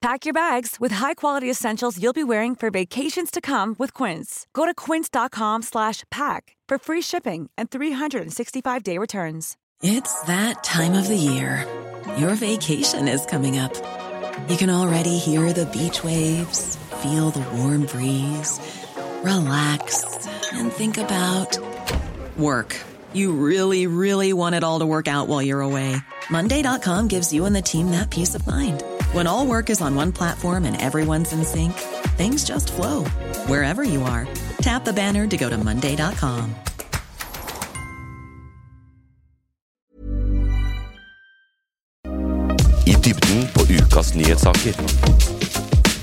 Pack your bags with high-quality essentials you'll be wearing for vacations to come with Quince. Go to quince.com slash pack for free shipping and 365-day returns. It's that time of the year. Your vacation is coming up. You can already hear the beach waves, feel the warm breeze, relax, and think about work. You really, really want it all to work out while you're away. Monday.com gives you and the team that peace of mind. When all work is on one platform and everyone's in sync, things just flow wherever you are. Tap the banner to go to Monday.com. I dybden på ukas nyhetssaker.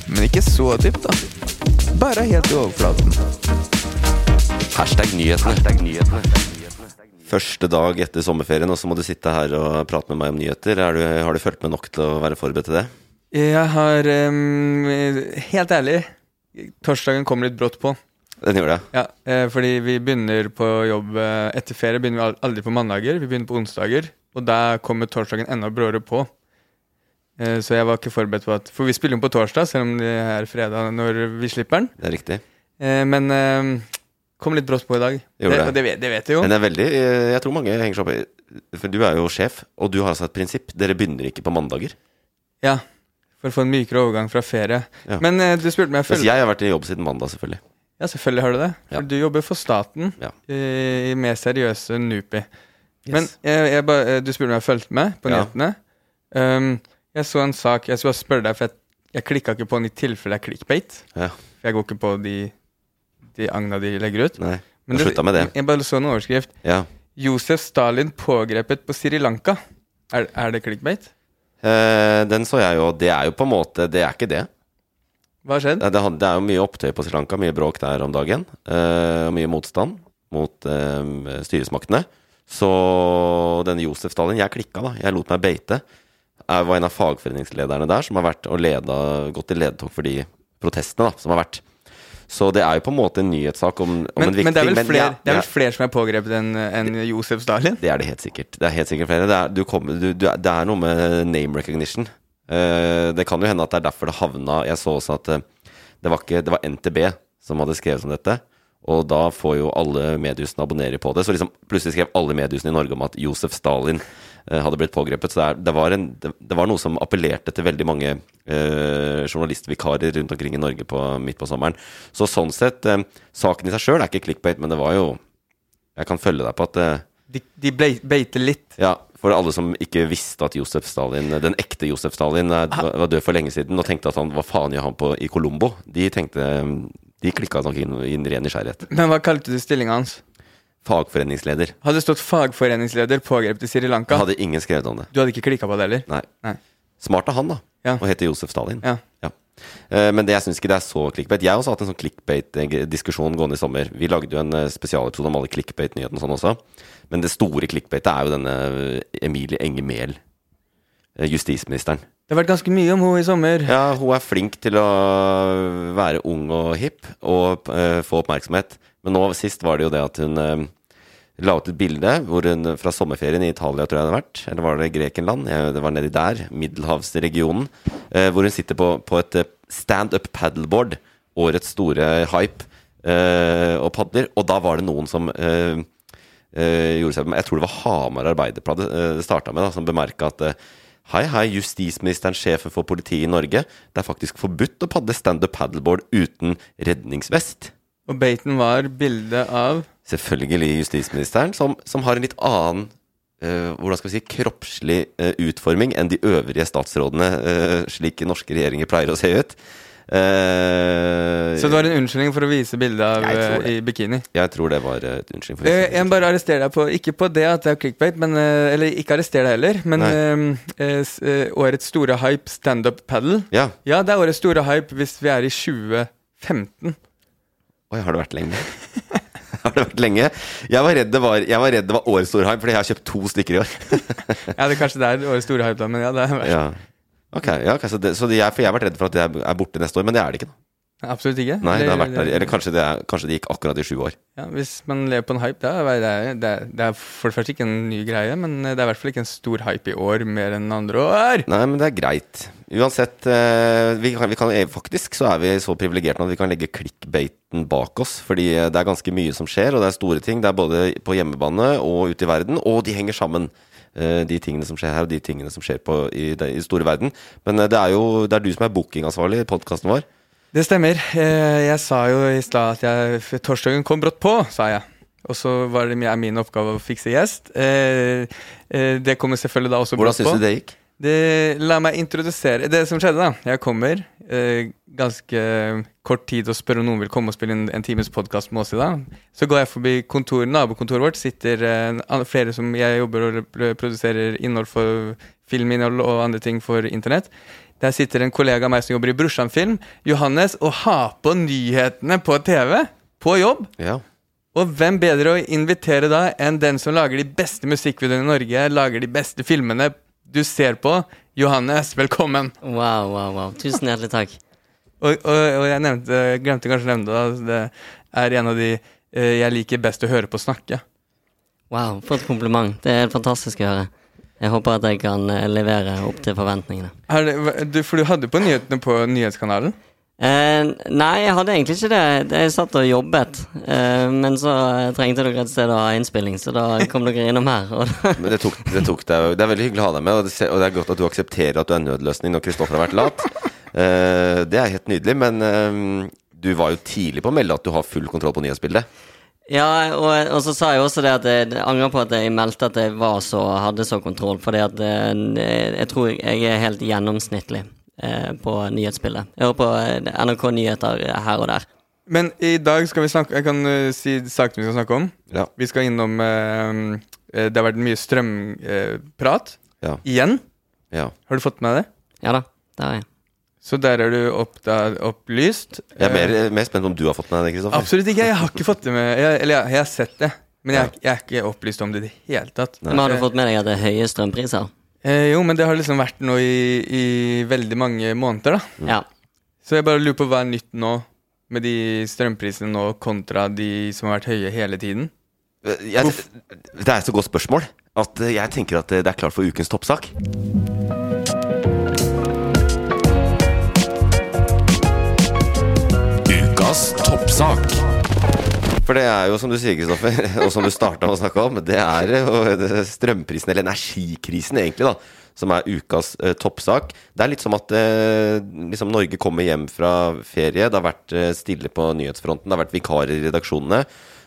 Men ikke så dypt, da. Bare helt i overflaten. Hashtag nyhetene. Første dag etter sommerferien, og så må du sitte her og prate med meg om nyheter. Er du, har du fulgt med nok til å være forberedt til det? Jeg har um, Helt ærlig, torsdagen kom litt brått på. Den gjør det. Ja, eh, fordi vi begynner på jobb eh, etter ferie. Begynner vi al- aldri på mandager, vi begynner på onsdager. Og da kommer torsdagen enda bråere på. Eh, så jeg var ikke forberedt på at For vi spiller jo på torsdag, selv om det er fredag når vi slipper den. Det er riktig. Men kom litt brått på i dag. Det, det. det, vet, det vet jeg jo. Men det er veldig eh, Jeg tror mange henger seg opp i For du er jo sjef, og du har altså et prinsipp. Dere begynner ikke på mandager. Ja, For å få en mykere overgang fra ferie. Ja. Men eh, du spurte meg Mens jeg har vært i jobb siden mandag, selvfølgelig. Ja, selvfølgelig har du det. For Ja. du jobber for staten Ja. i mer seriøse NUPI. Yes. Men jeg, jeg ba, eh, du spurte om jeg fulgte med på nyhetene. Um, jeg så en sak Jeg skulle bare spørre deg, for jeg, jeg klikka ikke på den i tilfelle det er clickbate. Ja. For jeg går ikke på de, de agna de legger ut. Nei. Men jeg med det. Jeg bare så en overskrift. Ja. Josef Stalin pågrepet på Sri Lanka. Er, er det clickbait? Eh, den så jeg jo, det er jo på en måte Det er ikke det. Hva har skjedd? Det, det, er jo mye opptøy på Sri Lanka, mye bråk der om dagen. eh, mye motstand mot eh, styresmaktene. Så denne Josef Stalin Jeg klikka, da. Jeg lot meg beite. Jeg var en av fagforeningslederne der som har vært og leda, gått i ledetog for de protestene da, som har vært. Så det er jo på en måte en nyhetssak om, om Men, en viktig men det er vel flere, ja, det er ja, vel flere som er pågrepet enn en Josef Stalin? det er det helt sikkert. Det er helt sikkert flere. Det er, du kommer, du, du, det er noe med name recognition. Uh, det kan jo hende at det er derfor det havna Jeg så også at uh, det, var ikke, det var NTB som hadde skrevet om dette. Og da får jo alle mediehusene abonnere på det. Så liksom plutselig skrev alle mediehusene i Norge om at Josef Stalin hadde blitt pågrepet. Så det, det, var en, det, var noe som appellerte til veldig mange eh, journalistvikarer rundt omkring i Norge på, midt på sommeren. Så sånn sett, eh, saken i seg sjøl er ikke clickbait, men det var jo Jeg kan følge deg på at eh, De, de beiter litt. ja, for alle som ikke visste at Josef Stalin, den ekte Josef Stalin var var død for lenge siden, og tenkte at han hva faen gjør han på i Colombo, de tenkte De klikka nok inn i ren nysgjerrighet. Men hva kalte du stillinga hans? Fagforeningsleder. Hadde det stått fagforeningsleder pågrepet i Sri Lanka? Hadde ingen skrevet om det. Du hadde ikke klikka på det heller? Nei. Nei. Smart av han, da. Ja. Og heter Josef Stalin. Ja. Ja. Eh, Men det, jeg syns ikke det er så clickbait. Jeg har også hatt en sånn clickbait-diskusjon gående i sommer. Vi lagde jo en eh, spesialepisode om alle clickbait-nyhetene og sånn også. Men det store clickbaitet er jo denne eh, Emilie Enger Mehl, eh, justisministeren. Det har vært ganske mye om henne i sommer. Ja, hun er flink til å være ung og hipp og uh, få oppmerksomhet. Men nå sist var det jo det at hun eh, la ut et bilde hvor hun fra sommerferien i Italia, tror jeg det hadde vært, eller var det Grekenland? Det var nedi der, middelhavsregionen, eh, hvor hun sitter på, på et standup paddleboard, årets store hype, eh, og padler. Og da var det noen som eh, eh, gjorde seg Jeg tror det var Hamar Arbeiderblad det eh, starta med, da, som bemerka at eh, Hei, hei, justisministeren, sjefen for politiet i Norge. Det er faktisk forbudt å padle standup paddleboard uten redningsvest. Og baiten var bilde av Selvfølgelig justisministeren, som, som har en litt annen uh, hvordan skal vi si, kroppslig uh, utforming enn de øvrige statsrådene, uh, slik norske regjeringer pleier å se ut. Uh, Så det var en unnskyldning for å vise bilde av Jeg i bikini? Jeg tror det var et unnskyldning for Eh, Jeg må bare arrestere deg på Ikke på det at det er clickbait, men, uh, eller ikke arrestere deg heller, men årets store hype standup paddle. Ja. Ja, det er årets store hype hvis vi er i 2015. Oi, har det vært lenge? har det vært lenge. Jeg var redd det var, jeg var, redd det var årets store hype, fordi jeg har kjøpt to stykker i år. Ja, det er kanskje det er årets store hype, da, men ja, det er verst. ja. Ok, ja, okay, så, det, så jeg, for jeg har vært redd for at det er borte neste år, men det er det ikke. nå Absolutt ikke. Nei, det har vært der, Eller kanskje det, er, kanskje det gikk akkurat i sju år. Ja, hvis man lever på en hype, da er det, det, er, det er for det første ikke en ny greie, men det er i hvert fall ikke en stor hype i år mer enn andre år. Nei, men det er greit. Uansett, eh, vi kan, vi kan, eh, faktisk så er vi så privilegerte at vi kan legge clickbaiten bak oss. Fordi eh, det er ganske mye som skjer, og det er store ting. Det er både på hjemmebane og ute i verden, og de henger sammen. De tingene som skjer her, og de tingene som skjer på, i, det, i store verden. Men det er jo det er du som er bookingansvarlig i podkasten vår. Det stemmer. Eh, Jeg sa jo i stad at jeg, torsdagen kom brått på, sa jeg. Og så var det min oppgave å fikse gjest. Eh, eh, Det kommer selvfølgelig da også brått på. Hvordan syns du det gikk? Det, la meg introdusere Det som skjedde, da. Jeg kommer eh, ganske kort tid og spør om noen vil komme og spille inn en times podkast med oss i dag. Så går jeg forbi kontor, nabokontoret vårt, sitter eh, flere som jeg jobber og produserer innhold for filminnhold og andre ting for internett. Der sitter en kollega av meg som jobber i Brorsan Film, Johannes, og har på nyhetene på TV. På jobb. Ja. Og hvem bedre å invitere da enn den som lager de beste musikkvideoene i Norge, lager de beste filmene du ser på? Johannes, velkommen! Wow, wow, wow. Tusen hjertelig takk. Og, og, og jeg nevnte, glemte kanskje å nevne det, det er en av de eh, jeg liker best å høre på snakke. Wow, For et kompliment. Det er helt fantastisk å høre. Jeg håper at jeg kan eh, levere opp til forventningene. Er det, for du hadde på nyhetene på nyhetskanalen? Eh, nei, jeg hadde egentlig ikke det. Jeg satt og jobbet. Eh, men så trengte dere et sted å ha innspilling, så da kom dere innom her. Og da, Men det tok, det tok deg Det er veldig hyggelig å ha deg med, og det, og det er godt at du aksepterer at du er nødløsning når Kristoffer har vært lat. Eh, det er helt nydelig, men eh, du var jo tidlig på å melde at du har full kontroll på nyhetsbildet. Ja, og, og så sa jeg også det at jeg, jeg angrer på at jeg meldte at jeg var så, hadde så kontroll, fordi at eh, jeg tror jeg er helt gjennomsnittlig eh, på nyhetsbildet. Jeg hører på eh, NRK Nyheter her og der. Men i dag skal vi snakke Jeg kan si sakene vi skal snakke om. Ja. Vi skal innom Det har vært mye strømprat. Ja. Igjen. ja. Har du fått med det? Ja da, Det har jeg. Så der er du oppda, opplyst. Jeg er mer, Eh, mer spent om du har fått med deg det, Kristoffer. Absolutt ikke. Jeg har ikke fått det med. Jeg, eller jeg, jeg har sett det, men jeg, jeg er ikke opplyst om det i det hele tatt. Men har du fått med deg at det er høye strømpriser? Eh, jo, men det har liksom vært nå i, i veldig mange måneder, da. Ja. Så jeg bare lurer på hva er nytt nå med de strømprisene nå kontra de som har vært høye hele tiden. Jeg, det er et så godt spørsmål at eh, jeg tenker at det er klart for ukens toppsak. Ukas toppsak. For det er jo som du sier, Kristoffer, og som du starta å snakke om, det er strømprisen, eller energikrisen egentlig, da, som er ukas eh, toppsak. Det er litt som at eh, liksom Norge kommer hjem fra ferie. Det har vært eh, stille på nyhetsfronten. Det har vært vikarer i redaksjonene.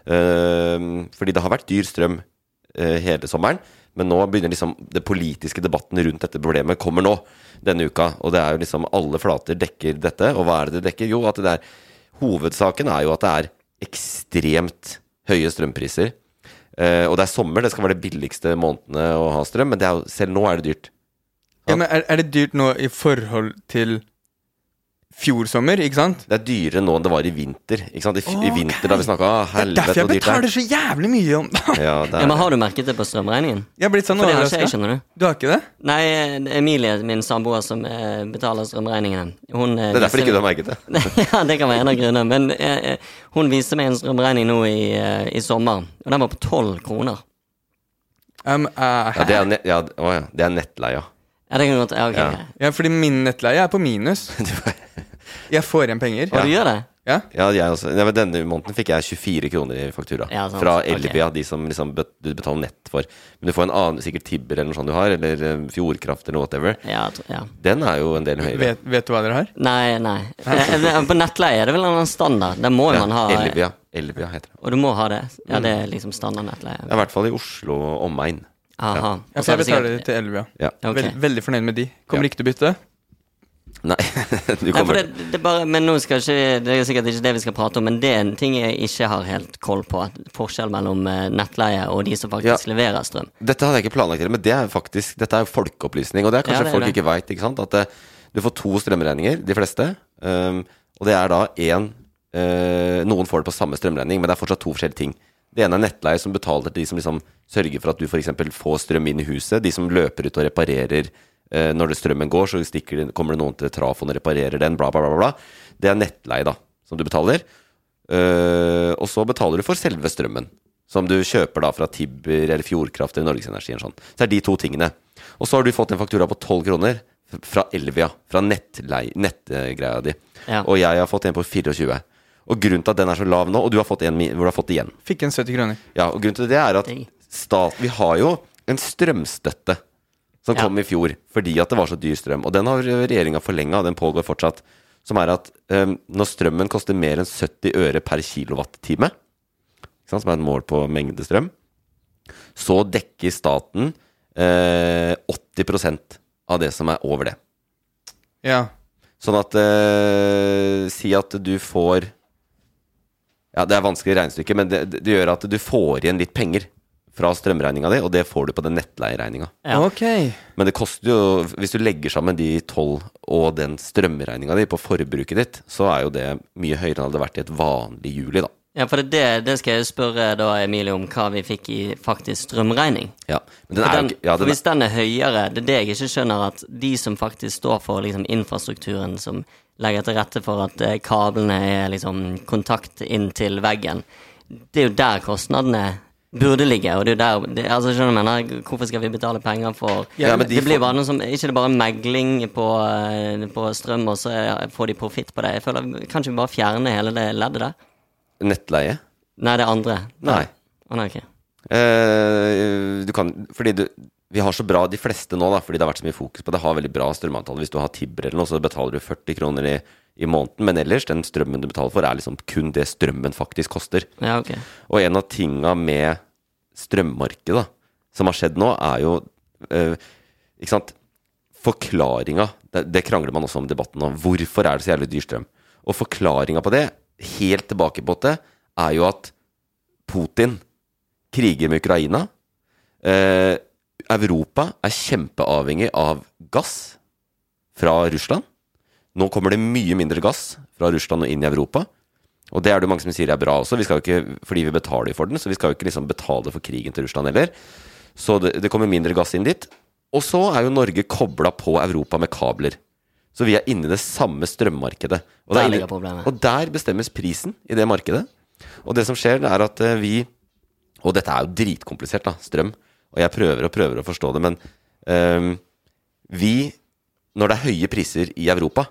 Eh, fordi det har vært dyr strøm eh, hele sommeren. Men nå begynner liksom det politiske debatten rundt dette problemet kommer nå, denne uka. Og det er jo liksom alle flater dekker dette. Og hva er det det dekker? Jo, at det er Hovedsaken er jo at det er ekstremt høye strømpriser. Eh, og det er sommer, det skal være de billigste månedene å ha strøm, men jo, selv nå er det dyrt. Ja, men er, er det dyrt nå i forhold til fjor sommer, ikke sant? Det er dyrere nå enn det var i vinter. Ikke sant? I, okay. i vinter da vi snakka Det er derfor jeg det betaler er. så jævlig mye om Ja, det ja, er Men har du merket det på strømregningen? Jeg har blitt sånn For det har ikke jeg, overraska. skjønner du. Du har ikke det? Nei, Emilie, min samboer, som eh, betaler strømregningene Hun, eh, Det er derfor viser... ikke du har merket det. ja, det kan være en av grunnene. Men eh, eh, hun viste meg en strømregning nå i, i sommer, og den var på tolv kroner. Um, uh, Ja, det er, net, ja, å, ja, det er nettleia. Ja, det kan godt Ja, okay. Ja. ja, fordi min nettleie er på minus. Jeg får igjen penger. Og du gjør det? Ja. Ja, jeg også. Ja, men denne måneden fikk jeg 24 kroner i faktura. Ja, sant. Fra. Elvia, de som liksom du betaler nett for. Men du får en annen, sikkert Tibber eller noe sånt du har, eller eh, Fjordkraft eller whatever. Ja, ja. Den er jo en del høyere. Vet, vet du hva dere har? Nei, nei. Eh, eh, På nettleie er det vel en standard. Det må Ja, man ha Elvia. Elvia heter det. Og du må ha det. Ja, det er liksom standard nettleie. Er i hvert fall i Oslo og omegn. Aha. Ja, for jeg det betaler sikkert- til Elvia. Ja. Okay. Veld, veldig fornøyd med de. Kommer Ja. ikke til å bytte. Nei, du Nei, kommer det, det er bare, men nå skal ikke, det er sikkert ikke det vi skal prate om, men det er en ting jeg ikke har helt koll på. Forskjell mellom eh, nettleie og de som faktisk leverer strøm. Dette hadde jeg ikke planlagt, men det er faktisk Dette er jo folkeopplysning, og det er kanskje Ja, det er folk det. ikke veit. Ikke sant? At det, du får to strømregninger, de fleste. Um, og det er da én Noen får det på samme strømregning, men det er fortsatt to forskjellige ting. Det ene er nettleie, som betaler til de som liksom sørger for at du f.eks. får strøm inn i huset. De som løper ut og reparerer eh, når det strømmen går, så de, kommer det noen til trafoen og reparerer den, bla, bla, bla. bla. Det er nettleie, da, som du betaler. Uh, og så betaler du for selve strømmen, som du kjøper da fra Tibber eller Fjordkraft eller Norgesenergi. eller Sånn. Så det er de to tingene. Og så har du fått en faktura på 12 kroner fra Elvia, fra nettgreia di. Ja. Og jeg har fått en på 24. Og grunnen til at den er så lav nå, og du har fått en hvor du har fått igjen Fikk en 70 kroner. Ja, og grunnen til det er at stat, vi har jo en strømstøtte som Ja. kom i fjor fordi at det var så dyr strøm. Og den har regjeringa forlenga, den pågår fortsatt. Som er at um, når strømmen koster mer enn 70 øre per kilowattime, som er et mål på mengde strøm, så dekker staten eh, 80% av det som er over det. Ja. Sånn at eh, Si at du får Ja, det er vanskelig regnestykke, men det, det, gjør at du får igjen litt penger fra strømregninga di, og det får du på den nettleieregninga. Ja. Ok. Men det koster jo Hvis du legger sammen de tolv og den strømregninga di på forbruket ditt, så er jo det mye høyere enn det hadde vært i et vanlig juli, da. Ja, for det, det skal jeg spørre da, Emilie, om hva vi fikk i faktisk strømregning. Ja, men den er jo ikke ja, for den hvis den er høyere, det er det jeg ikke skjønner, at de som faktisk står for liksom, infrastrukturen, som legger til rette for at eh, kablene er liksom kontakt inn til veggen, det er jo der kostnadene burde ligge. Og det er jo der det, altså, skjønner du mener? Hvorfor skal vi betale penger for Ja, de Det blir bare noe som Ikke det bare megling på, eh, på strøm, og så er- får de profitt på det. Jeg føler Kanskje vi bare fjerner hele det leddet der? nettleie. Nei, det andre. Nei. Å, nei, ok. Eh, du kan Fordi du Vi har så bra de fleste nå, da, fordi det har vært så mye fokus på det, har veldig bra strømavtale. Hvis du har Tibber eller noe, så betaler du 40 kroner i, i måneden. Men ellers, den strømmen du betaler for, er liksom kun det strømmen faktisk koster. Ja, ok. Og en av tinga med strømmarkedet da, som har skjedd nå, er jo øh, Ikke sant Forklaringa det, det krangler man også om i debatten nå. Hvorfor er det så jævlig dyr strøm? Og forklaringa på det, helt tilbake på det, er jo at Putin kriger med Ukraina. Eh, Europa er kjempeavhengig av gass fra Russland. Nå kommer det mye mindre gass fra Russland og inn i Europa. Og det er det mange som sier er bra også, vi ikke, fordi vi betaler for den. Så vi skal jo ikke liksom betale for krigen til Russland heller. Så det, det kommer mindre gass inn dit. Og så er jo Norge kobla på Europa med kabler. Så vi er inne i det samme strømmarkedet. Og, Der er inne, og der bestemmes prisen i det markedet. Og det som skjer, det er at eh, vi Og dette er jo dritkomplisert, da, strøm. Og jeg prøver og prøver å forstå det, men um, vi Når det er høye priser i Europa,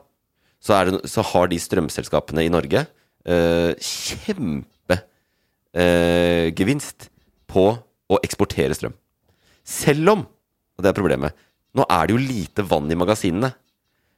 så, det, så har de strømselskapene i Norge uh, kjempegevinst på å eksportere strøm. Selv om, og det er problemet, nå er det jo lite vann i magasinene.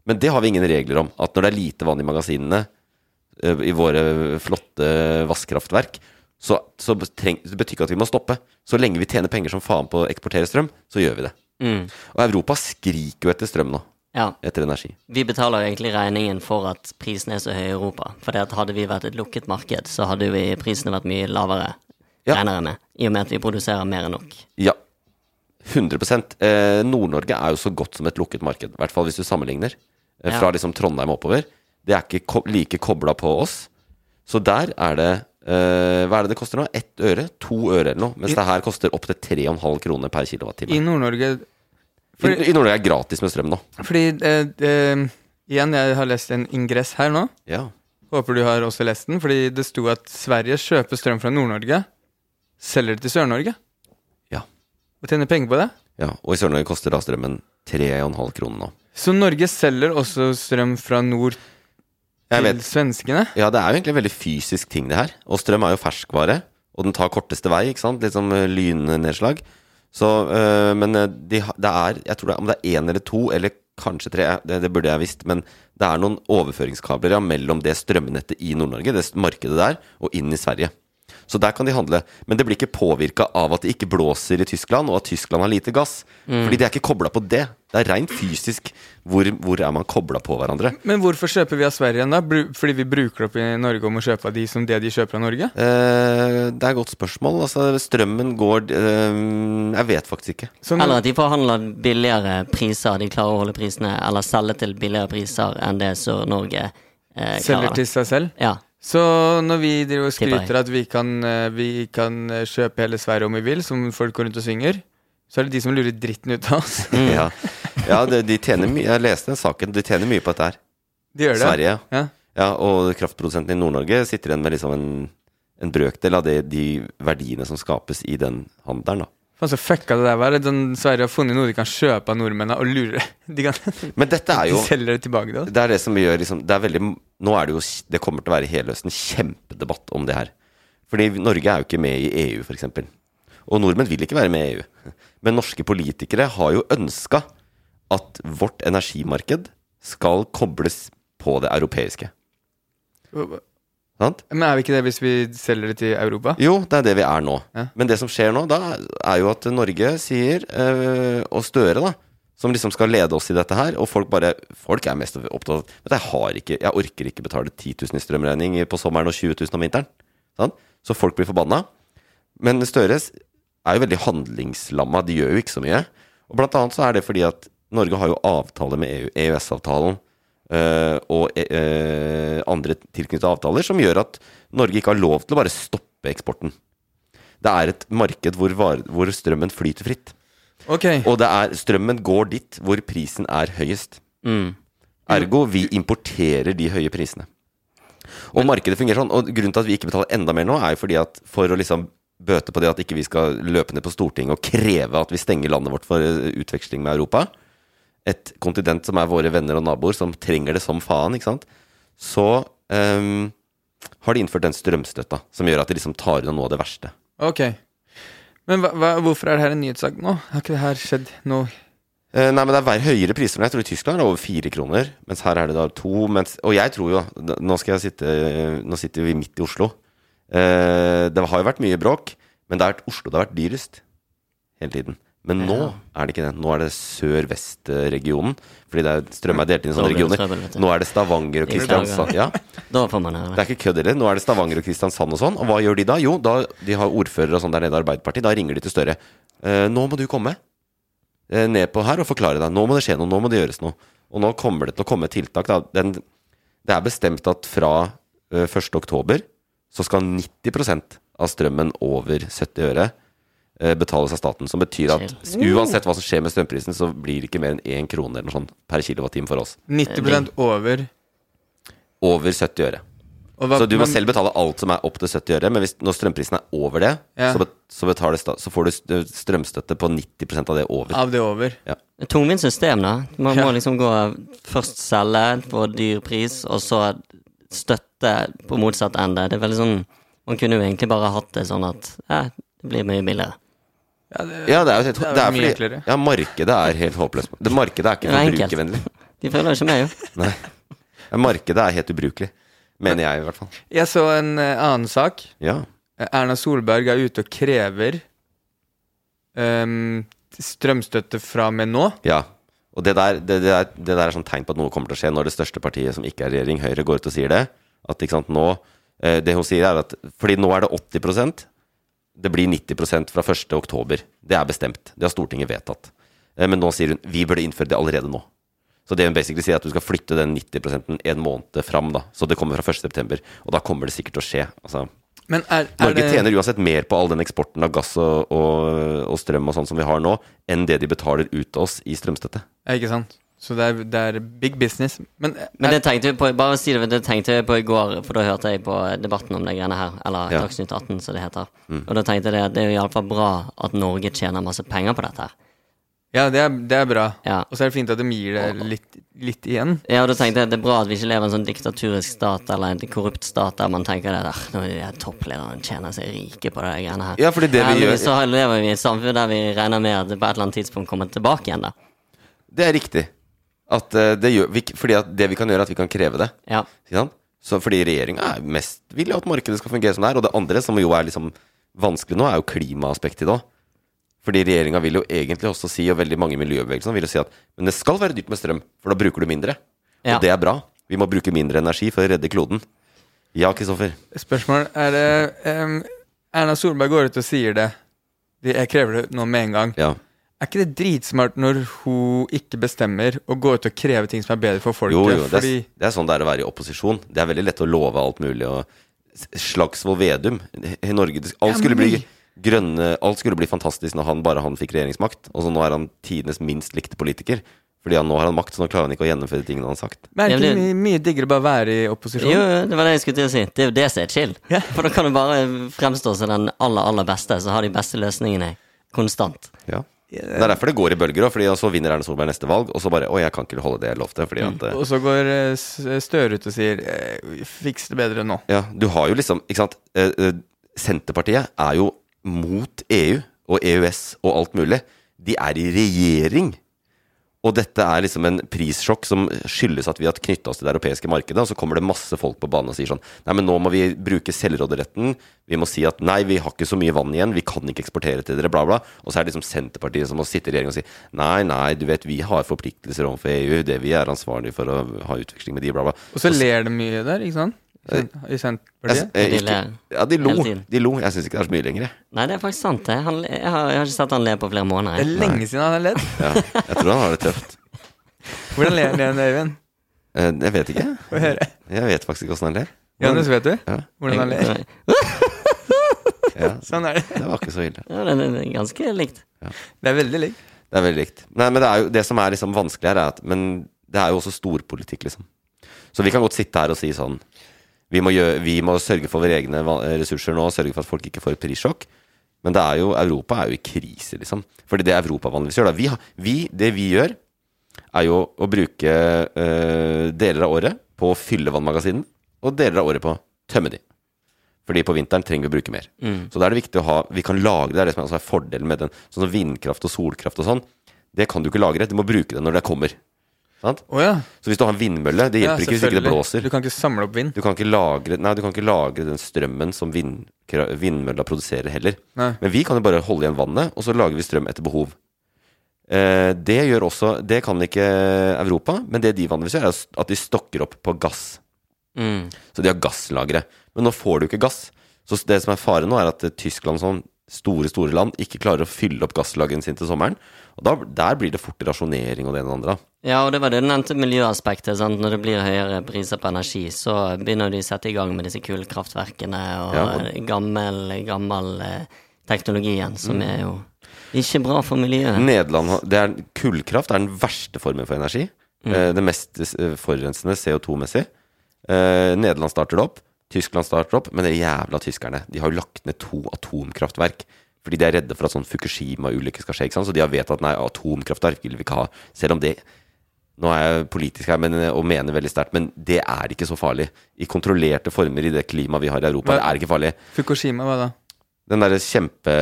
Men det har vi ingen regler om. At når det er lite vann i magasinene uh, i våre flotte vasskraftverk, så, så treng, det betyr ikke at vi må stoppe. Så lenge vi tjener penger som faen på å eksportere strøm, så gjør vi det. Mm. Og Europa skriker jo etter strøm nå. Ja. Etter energi. Vi betaler jo egentlig regningen for at prisene er så høye i Europa. For hadde vi vært et lukket marked, så hadde vi prisene vært mye lavere, Ja. regner jeg med. I og med at vi produserer mer enn nok. Ja. 100 eh, Nord-Norge er jo så godt som et lukket marked. I hvert fall hvis du sammenligner. Eh, Ja. fra liksom Trondheim oppover. Det er ikke ko like kobla på oss. Så der er det eh, Hva er det det koster nå? Ett øre? To øre eller noe? Mens I- det her koster opptil 3,5 kroner per I. Nord-Norge I, I Nord-Norge er gratis med strøm nå. Fordi uh, uh, Igjen, jeg har lest en ingress her nå. Ja. Håper du har også lest den. Fordi det sto at Sverige kjøper strøm fra Nord-Norge, selger det til Sør-Norge. Ja. Og tjener penger på det. ja. Og i Sør-Norge koster da strømmen 3,5 kroner nå. Så Norge selger også strøm fra nord til svenskene. Ja, det er jo egentlig en veldig fysisk ting, det her. Og strøm er jo ferskvare, og den tar korteste vei, ikke sant? Litt som eh, lynnedslag. Så, øh, men eh, de, det er Jeg tror det er, om det er én eller to, eller kanskje tre, det, det burde jeg visst, men det er noen overføringskabler ja, mellom det strømnettet i Nord-Norge, det markedet der, og inn i Sverige. Så der kan de handle. Men det blir ikke påvirka av at det ikke blåser i Tyskland, og at Tyskland har lite gass. Fordi de er ikke kobla på det. Det er rent fysisk. Hvor, hvor er man kobla på hverandre? Men hvorfor kjøper vi av Sverige da? Fordi vi bruker opp i Norge om å kjøpe av de som det de kjøper av Norge? Eh, det er et godt spørsmål. Altså, strømmen går eh, Jeg vet faktisk ikke. Så nå- Eller at de forhandler billigere priser, de klarer å holde prisene, eller selge til billigere priser enn det Sør-Norge eh, selger til seg selv? Ja. Så når vi driver og skryter at vi kan, eh, vi kan eh, kjøpe hele Sverige om vi vil, som folk går rundt og synger, så er det de som lurer dritten ut av oss. Ja, ja de, de tjener mye. Jeg leste den saken. De tjener mye på dette her. De gjør det. Sverige, ja. Ja. Og kraftprodusenten i Nord-Norge sitter igjen med liksom en, en brøkdel av det, de verdiene som skapes i den handelen. da. Faen, så fucka det der var. det, Sverige har funnet noe de kan kjøpe av nordmennene og lure. De, kan, Men dette er de selger det tilbake til oss. Det er det som gjør liksom Det er veldig Nå er det jo Det kommer til å være hele høsten kjempedebatt om det her. Fordi Norge er jo ikke med i EU, f.eks. Og nordmenn vil ikke være med i EU. Men norske politikere har jo ønska at vårt energimarked skal kobles på det europeiske. Sant? Men er vi ikke det hvis vi selger det til Europa? Jo, det er det vi er nå. Ja. Men det som skjer nå, da, er jo at Norge sier, øh, og Støre, da, som liksom skal lede oss i dette her, og folk bare Folk er mest opptatt av at jeg har ikke Jeg orker ikke betale 10 000 i strømregning på sommeren og 20 000 om vinteren. Sant? Så folk blir forbanna. Men Støre er jo veldig handlingslamma. De gjør jo ikke så mye. Og blant annet så er det fordi at Norge har jo avtale med EU, EØS-avtalen. øh, og øh, andre tilknyttede avtaler som gjør at Norge ikke har lov til å bare stoppe eksporten. Det er et marked hvor, var, hvor strømmen flyter fritt. Okay. Og det er, strømmen går dit hvor prisen er høyest. Mm. Ergo, vi importerer de høye prisene. Og markedet fungerer sånn. Og grunnen til at vi ikke betaler enda mer nå, er jo fordi at for å liksom bøte på det at ikke vi skal løpe ned på Stortinget og kreve at vi stenger landet vårt for eh, utveksling med Europa, et kontinent som er våre venner og naboer, som trenger det som faen, ikke sant, så um, har de innført den strømstøtta, som gjør at de liksom tar unna noe av det verste. ok. Men hva, hva, hvorfor er det her en nyhetssak nå? Har ikke det her skjedd nå? Eh, nei, men det er høyere priser. Jeg tror i Tyskland er det over fire kroner, mens her er det da to. Mens, og jeg tror jo Nå jeg sitte Nå sitter vi midt i Oslo. Eh, det har jo vært mye bråk, men det vært Oslo det har vært dyrest hele tiden. Men nå er det ikke det. Nå er det sør-vest-regionen. Fordi det er, strøm er delt inn i sånne regioner. Nå er det Stavanger og Kristiansand. Ja, det det. er ikke kødd heller. Nå er det Stavanger og Kristiansand og sånn. Og hva gjør de da? Jo, da, de har ordfører og sånn der nede i Arbeiderpartiet. Da ringer de til Støre. Eh, nå må du komme eh, ned på her og forklare deg. Nå må det skje noe. Nå må det gjøres noe. Og nå kommer det til å komme tiltak. Den, det er bestemt at fra eh, 1. oktober så skal 90% av strømmen over 70 øre eh, betales av staten. Som betyr at uansett hva som skjer med strømprisen, så blir det ikke mer enn én krone eller noe sånt per kilowattime for oss. 90% over Over 70 øre. hva- Så du må men- selv betale alt som er opp til 70 øre, men hvis, når strømprisen er over det, Ja. så, bet, så, så får du strømstøtte på 90% av det over. Av det over. Ja. Tungvint system, da. Man Ja. må liksom gå først selge på dyr pris, og så støtte på motsatt ende. Det er veldig sånn Man kunne jo egentlig bare hatt det sånn at ja, det blir mye billigere. Ja, det, Ja, det er jo helt, Det er det er mye fordi, enklere. ja, markedet er helt håpløst. Det Markedet er ikke Det er enkelt. forbrukervennlig. De følger ikke med, jo. Nei. Ja, Markedet er helt ubrukelig. Mener jeg, i hvert fall. Jeg så en eh, annen sak. Ja. Eh, Erna Solberg er ute og krever ehm, strømstøtte fra og med nå. ja. Og det der, det, det, der, det der er sånn tegn på at noe kommer til å skje når det største partiet som ikke er regjering, Høyre, går ut og sier det. At ikke sant, nå eh, Det hun sier, er at Fordi nå er det 80 Det blir 90% fra 1. oktober. Det er bestemt. Det har Stortinget vedtatt. Eh, Men nå sier hun vi burde innføre det allerede nå. Så det hun basically sier, er at du skal flytte den 90 en måned fram. da Så det kommer fra 1. september. Og da kommer det sikkert til å skje. Altså, Men er, er Norge det tjener uansett mer på all den eksporten av gass og, og, og strøm og sånn som vi har nå, enn det de betaler ut til oss i strømstøtte. Ja, Ikke sant? Så det er, det er big business. Men, Men er, det tenkte vi på Bare si det, det tenkte vi på i går, for da hørte jeg på debatten om de greiene her. Eller Ja. Dagsnytt 18, som det heter. Og da tenkte jeg at det er iallfall bra at Norge tjener masse penger på dette her. ja, det er, det er bra. Ja. Og så er det fint at de gir det litt, litt igjen. Ja, og da tenkte jeg at det er bra at vi ikke lever i en sånn diktaturisk stat eller en korrupt stat der man tenker det der nå er de topplederne tjener seg rike på de greiene her. Ja, fordi det vi gjør så lever vi i et samfunn der vi regner med at det på et eller annet tidspunkt kommer tilbake igjen, da. Det er riktig. At eh, det gjør vi, Fordi at det vi kan gjøre, er at vi kan kreve det. Ja. Ikke sant? Så fordi regjeringa er mest vil at markedet skal fungere som det er. Og det andre, som jo er liksom vanskelig nå, er jo klimaaspektet i det òg. Fordi regjeringa vil jo egentlig også si, og veldig mange i miljøbevegelsen vil jo si at men det skal være dyrt med strøm, for da bruker du mindre. Ja. Og det er bra. Vi må bruke mindre energi for å redde kloden. Ja, Kristoffer. Spørsmål er det um, Erna Solberg går ut og sier det. Jeg krever det nå med en gang. Ja. Er ikke det dritsmart når hun ikke bestemmer, å gå ut og kreve ting som er bedre for folket? Jo, jo, det er, det er sånn det er å være i opposisjon. Det er veldig lett å love alt mulig. Og Slagsvold Vedum i Norge Alt skulle bli grønne Alt skulle bli fantastisk når han bare han fikk regjeringsmakt. Og så nå er han tidenes minst likte politiker. Fordi han nå har han makt, så nå klarer han ikke å gjennomføre tingene han har sagt. Men er det ikke mye, mye diggere bare å være i opposisjon? Jo, jo, det var det jeg skulle til å si. Det er jo det som er chill. For da kan du bare fremstå som den aller, aller beste, så har de beste løsningene konstant. Ja. Det er derfor det går i bølger òg, og så vinner Erna Solberg neste valg, og så bare Å, jeg kan ikke holde det jeg lovte. Fordi at mm. Og så går eh, Støre ut og sier eh, 'fiks det bedre nå'. Ja, du har jo liksom Ikke sant. Senterpartiet er jo mot EU og EØS og alt mulig. De er i regjering. Og dette er liksom en prissjokk som skyldes at vi har knytta oss til det europeiske markedet. Og så kommer det masse folk på banen og sier sånn Nei, men nå må vi bruke selvråderetten. Vi må si at nei, vi har ikke så mye vann igjen. Vi kan ikke eksportere til dere, bla, bla. Og så er det liksom Senterpartiet som må sitte i regjering og si nei, nei, du vet, vi har forpliktelser overfor EU. Det vi er ansvarlige for å ha utveksling med de, bla, bla. Og så ler de mye der, ikke sant? I Jeg, Senterpartiet. De ja, de lo. De lo. Jeg syns ikke det er så mye lenger. Nei, det er faktisk sant. det. Han, jeg, har, jeg har ikke sett han le på flere måneder. Det er lenge siden han har ledd. Ja, jeg tror han har det tøft. Hvordan ler han, Øyvind? Eh, Jeg vet ikke. Få høre. Jeg vet faktisk ikke åssen han ler. Johannes, vet du? Ja. Hvordan han ler? Ja, Sånn er det. det var ikke så ille. Ja, det er ganske likt. Det er veldig likt. Det er veldig likt. Nei, men det, er jo, det som er liksom vanskelig her, er at Men det er jo også storpolitikk, liksom. Så vi kan godt sitte her og si sånn Vi må, gjøre, vi må sørge for våre egne ressurser nå, sørge for at folk ikke får et prissjokk. Men det er jo, Europa er jo i krise, liksom. Fordi det Europa vanligvis gjør da, vi, vi, Det vi gjør, er jo å bruke øh, deler av året på å fylle vannmagasinene, og deler av året på å tømme de. Fordi på vinteren trenger vi å bruke mer. Så da er det viktig å ha Vi kan lagre, det er det som er altså fordelen med den. Sånn som vindkraft og solkraft og sånn. Det kan du ikke lagre. Du må bruke det når det kommer. Sant? Å ja. Så hvis du har en vindmølle, det ja. hjelper ikke hvis ikke det blåser. Du kan ikke samle opp vind. Du kan ikke lagre, nei, du kan ikke lagre den strømmen som vind, vindmølla produserer heller. Nei. Men vi kan jo bare holde igjen vannet, og så lager vi strøm etter behov. Eh, det gjør også Det kan ikke Europa, men det de vanligvis gjør, er at de stokker opp på gass. Mm. Så de har gasslagre. Men nå får du ikke gass. Så det som er faren nå, er at eh, Tyskland sånn store, store land ikke klarer å fylle opp gasslageren sin til sommeren. Og da, der blir det fort rasjonering og det ene og det andre. Ja, og det var det du nevnte miljøaspektet. Sant? Når det blir høyere priser på energi, så begynner de å sette i gang med disse kullkraftverkene og Ja. gammel, gammel eh, teknologi som Mm. er jo ikke bra for miljøet. Nederland, det er, Kullkraft er den verste formen for energi. Eh, det mest eh, forurensende CO2-messig. Eh, Nederland starter det opp. Tyskland starter opp. Men de jævla tyskerne De har jo lagt ned to atomkraftverk. Fordi de er redde for at sånn Fukushima-ulykke skal skje. Så de har vedtatt nei, atomkraftverk vil vi ikke ha. Selv om det Nå er jeg politisk her men, og mener veldig sterkt, men det er ikke så farlig. I kontrollerte former i det klimaet vi har i Europa, Hva- det er ikke farlig. Fukushima, hva da? Den derre kjempe...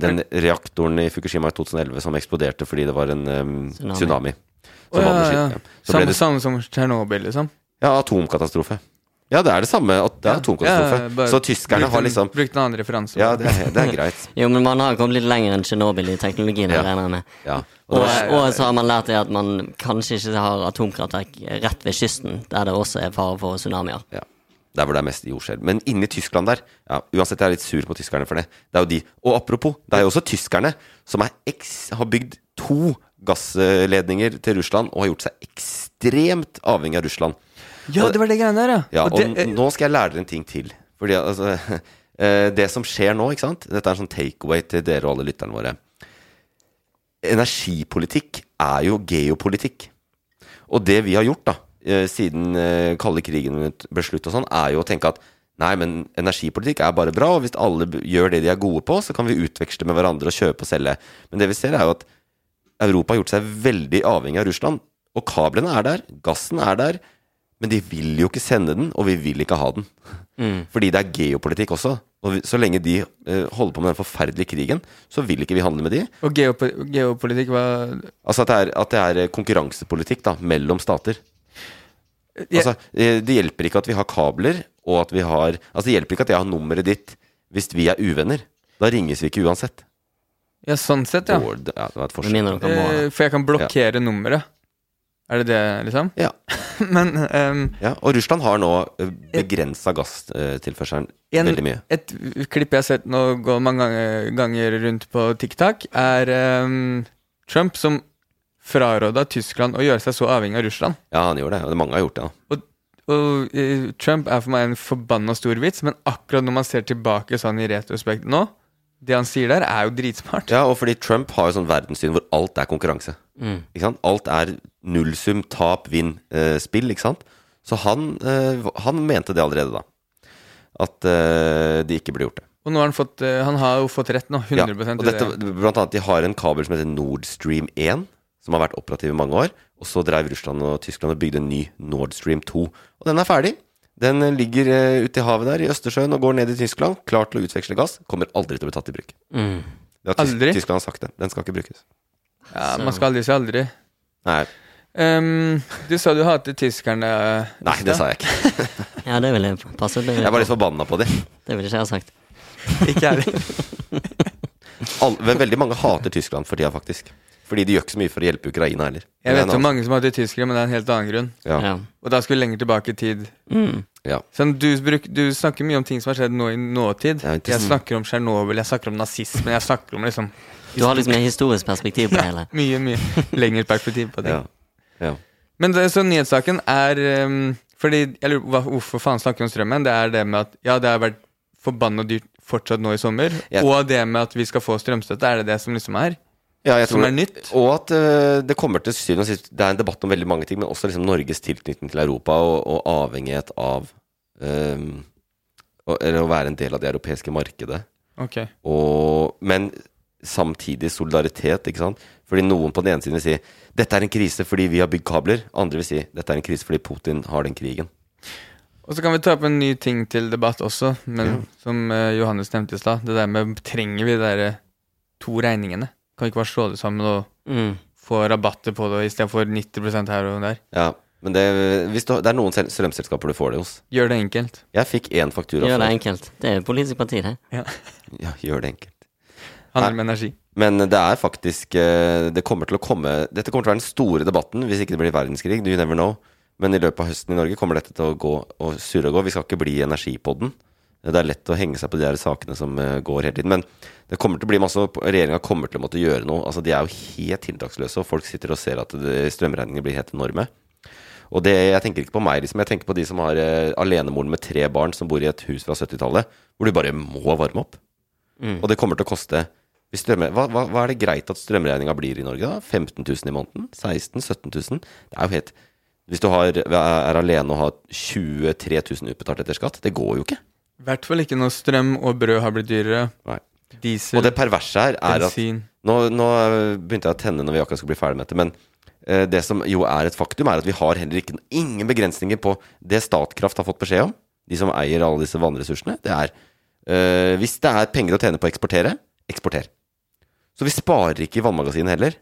Den reaktoren i Fukushima i 2011 som eksploderte fordi det var en um, Tsunami. tsunami. Oh, ja, ja. Så Samme, det, samme som Tsjernobyl, liksom? ja, atomkatastrofe. Ja, det er det samme. at Det er atomkatastrofe. Ja, så tyskerne har liksom Brukt en annen referanse. Ja, det er, det er greit. Jo, men man har kommet litt lenger enn Tsjernobyl i teknologien, Ja. regner jeg med. Ja. Og, og, og så har man lært det at man kanskje ikke har atomkraftverk rett ved kysten, der det også er fare for tsunamier. Ja. Der hvor det er mest jordskjelv. Men inni Tyskland der ja, Uansett, jeg er litt sur på tyskerne for det. Det er jo de. Og apropos, det er jo også tyskerne som er har bygd to gassledninger til Russland og har gjort seg ekstremt avhengig av Russland. Ja, det var det greiene der, ja. Ja, og, og det, nå skal jeg lære dere en ting til. Fordi altså eh, Det som skjer nå, ikke sant Dette er en sånn takeaway til dere og alle lytterne våre. Energipolitikk er jo geopolitikk. Og det vi har gjort, da, eh, siden eh, kalde krigen ble slutt og sånn, er jo å tenke at nei, men energipolitikk er bare bra, og hvis alle gjør det de er gode på, så kan vi utveksle med hverandre og kjøpe og selge. Men det vi ser, er jo at Europa har gjort seg veldig avhengig av Russland. Og kablene er der, gassen er der, men de vil jo ikke sende den, og vi vil ikke ha den. Fordi det er geopolitikk også. Og så lenge de eh, holder på med den forferdelige krigen, så vil ikke vi handle med de. og geop geopolitikk hva Altså at det er, at det er eh, konkurransepolitikk da, mellom stater. Ja. Altså, eh, det hjelper ikke at vi har kabler, og at vi har Altså, det hjelper ikke at jeg har nummeret ditt hvis vi er uvenner. Da ringes vi ikke uansett. Ja, sånn sett, ja. Og ja, det var et mindre Eh, for jeg kan blokkere nummeret. Er det det, liksom? Ja. Men um, Ja, og Russland har nå begrensa gasstilførselen en, veldig mye. et klipp jeg har sett nå gå mange ganger, rundt på TikTok, er um, Trump som fraråda Tyskland å gjøre seg så avhengig av Russland. Ja, han gjorde det. Og mange har gjort det. da. Og eh, Trump er for meg en forbanna stor vits, men akkurat når man ser tilbake sånn i retrospekt nå, det han sier der, er jo dritsmart. Ja, og fordi Trump har jo sånn verdenssyn hvor alt er konkurranse. Mm. Ikke sant? Alt er nullsum, tap, vinn, eh, spill, ikke sant? Så han, eh, han mente det allerede da. At eh, de ikke ble gjort det. Og nå har han fått eh, Han har jo fått rett nå. 100 Ja, og i dette, det. blant annet, De har en kabel som heter Nord Stream 1, som har vært operativ i mange år. Og så drev Russland og Tyskland og bygde en ny Nord Stream 2. Og den er ferdig. Den eh, ligger eh, ute i havet der i Østersjøen og går ned i Tyskland. Klar til å utveksle gass. Kommer aldri til å bli tatt i bruk. Mm. Det har Aldri? Tyskland sagt det. Den skal ikke brukes. Ja, man skal aldri si aldri. Nei, Um, du sa du hater tyskerne. Uh, nei det sa jeg ikke. Ja, det ville passet. passe det vil Jeg var litt forbanna på dem. det vil ikke jeg ha sagt. Ikke jeg heller. Veldig mange hater Tyskland for tida, faktisk. Fordi de gjør ikke så mye for å hjelpe Ukraina heller. Jeg vet jo, om mange som i tyskere, men det er en helt annen grunn. Ja. Ja. Og da skal vi lenger tilbake i tid. Mm. ja. Sånn, du, bruk, du snakker mye om ting som har skjedd nå i nåtid. Ja, Jeg snakker om Tsjernobyl, jeg snakker om nazisme, jeg snakker om liksom Du har liksom et historisk perspektiv på det hele. mye, mye lengre perspektiv på ting. Ja. ja. Men det, så nyhetssaken er um, Fordi, jeg lurer på Hvorfor faen snakker vi om strømmen? Det er det med at ja, det har vært forbanna dyrt fortsatt nå i sommer. Og det med at vi skal få strømstøtte, er det det som liksom er? Ja, Som er det. nytt? Og at uh, det kommer til syvende og sist Det er en debatt om veldig mange ting, men også liksom Norges tilknytning til Europa og, og avhengighet av um, å- Eller å være en del av det europeiske markedet. Okay. Og, men samtidig solidaritet, ikke sant? Fordi noen på den ene siden vil si dette er en krise fordi vi har bygd kabler. Andre vil si dette er en krise fordi Putin har den krigen. Og så kan vi ta opp en ny ting til debatt også, men som eh, Johannes nevnte i stad. Det der med trenger vi de to regningene? Kan vi ikke bare slå det sammen og Mm. få rabatter på det istedenfor 90% her og der? Ja, men det, hvis du, det er noen strømselskaper du får det hos. Gjør det enkelt. Jeg fikk én faktura. Gjør det enkelt. Det er politisk parti, det. Ja, gjør det enkelt. Handler med energi. Men det er faktisk eh, Det kommer til å komme Dette kommer til å være den store debatten hvis ikke det blir verdenskrig. You never know. Men i løpet av høsten i Norge kommer dette til å gå og surre og gå. Vi skal ikke bli energipodden. Det er lett å henge seg på de der sakene som eh, går hele tiden. Men det kommer til å bli masse regjeringa kommer til å måtte gjøre noe. Altså De er jo helt tiltaksløse, og folk sitter og ser at strømregningene blir helt enorme. Og det, jeg tenker ikke på meg, liksom. Jeg tenker på de som har uh, alenemoren med tre barn som bor i et hus fra 70-tallet, hvor du bare må varme opp. Mm. Og det kommer til å koste hvis strømme, hva, hva, hva er det greit at strømregninga blir i Norge? da? 15 000 i måneden? 16 000? 17 000? Det er jo helt Hvis du har, er alene og har 23 000 utbetalt etter skatt, det går jo ikke. I hvert fall ikke når strøm og brød har blitt dyrere. Nei. Diesel, Og det perverse her er at bensin. nå, nå begynte jeg å tenne når vi akkurat skulle bli ferdig med dette, men eh, det som jo er et faktum, er at vi har heller ikke ingen begrensninger på det Statkraft har fått beskjed om, de som eier alle disse vannressursene. Det er eh, Hvis det er penger å tjene på å eksportere, eksporter. Så vi sparer ikke i vannmagasinet heller.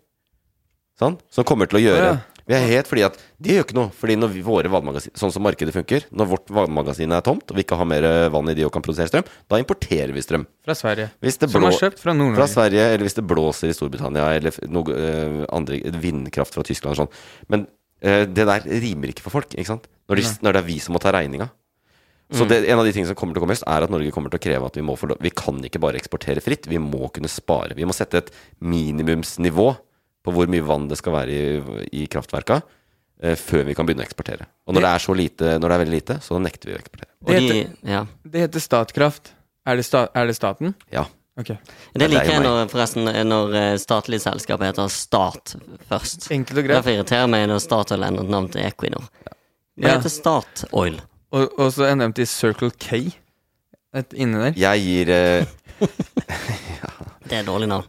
Sånn? Som kommer til å gjøre Ja. Vi er helt fordi at De gjør ikke noe. Fordi når vi, våre vannmagasin Sånn som markedet funker, når vårt vannmagasin er tomt, og vi ikke har mer eh, vann i de og kan produsere strøm, da importerer vi strøm. Fra Sverige. Det Som er kjøpt fra fra Nord-Norge. Sverige, eller hvis det blåser i Storbritannia, eller noe eh, andre vindkraft fra Tyskland og sånn. Men eh, det der rimer ikke for folk, ikke sant? Når, de, når det er vi som må ta regninga. Så det, en av de tingene som kommer til å komme høst, er at Norge kommer til å kreve at vi må lov Vi kan ikke bare eksportere fritt, vi må kunne spare. Vi må sette et minimumsnivå på hvor mye vann det skal være i, i kraftverka, eh, før vi kan begynne å eksportere. Og når det er så lite, når det er veldig lite, så nekter vi å eksportere. Og Det de heter- Ja. Det heter Statkraft. Er det, sta er det staten? Ja. Okay. Det Det er liker jeg når, forresten, når eh, statlige selskaper heter Stat først. Enkelt og greit. Derfor irriterer meg når Statoil endret navn til Equinor. Det Ja. heter Statoil. Og, og så er nevnt i Circle K. Et inni der. Jeg gir eh, Det er et dårlig navn.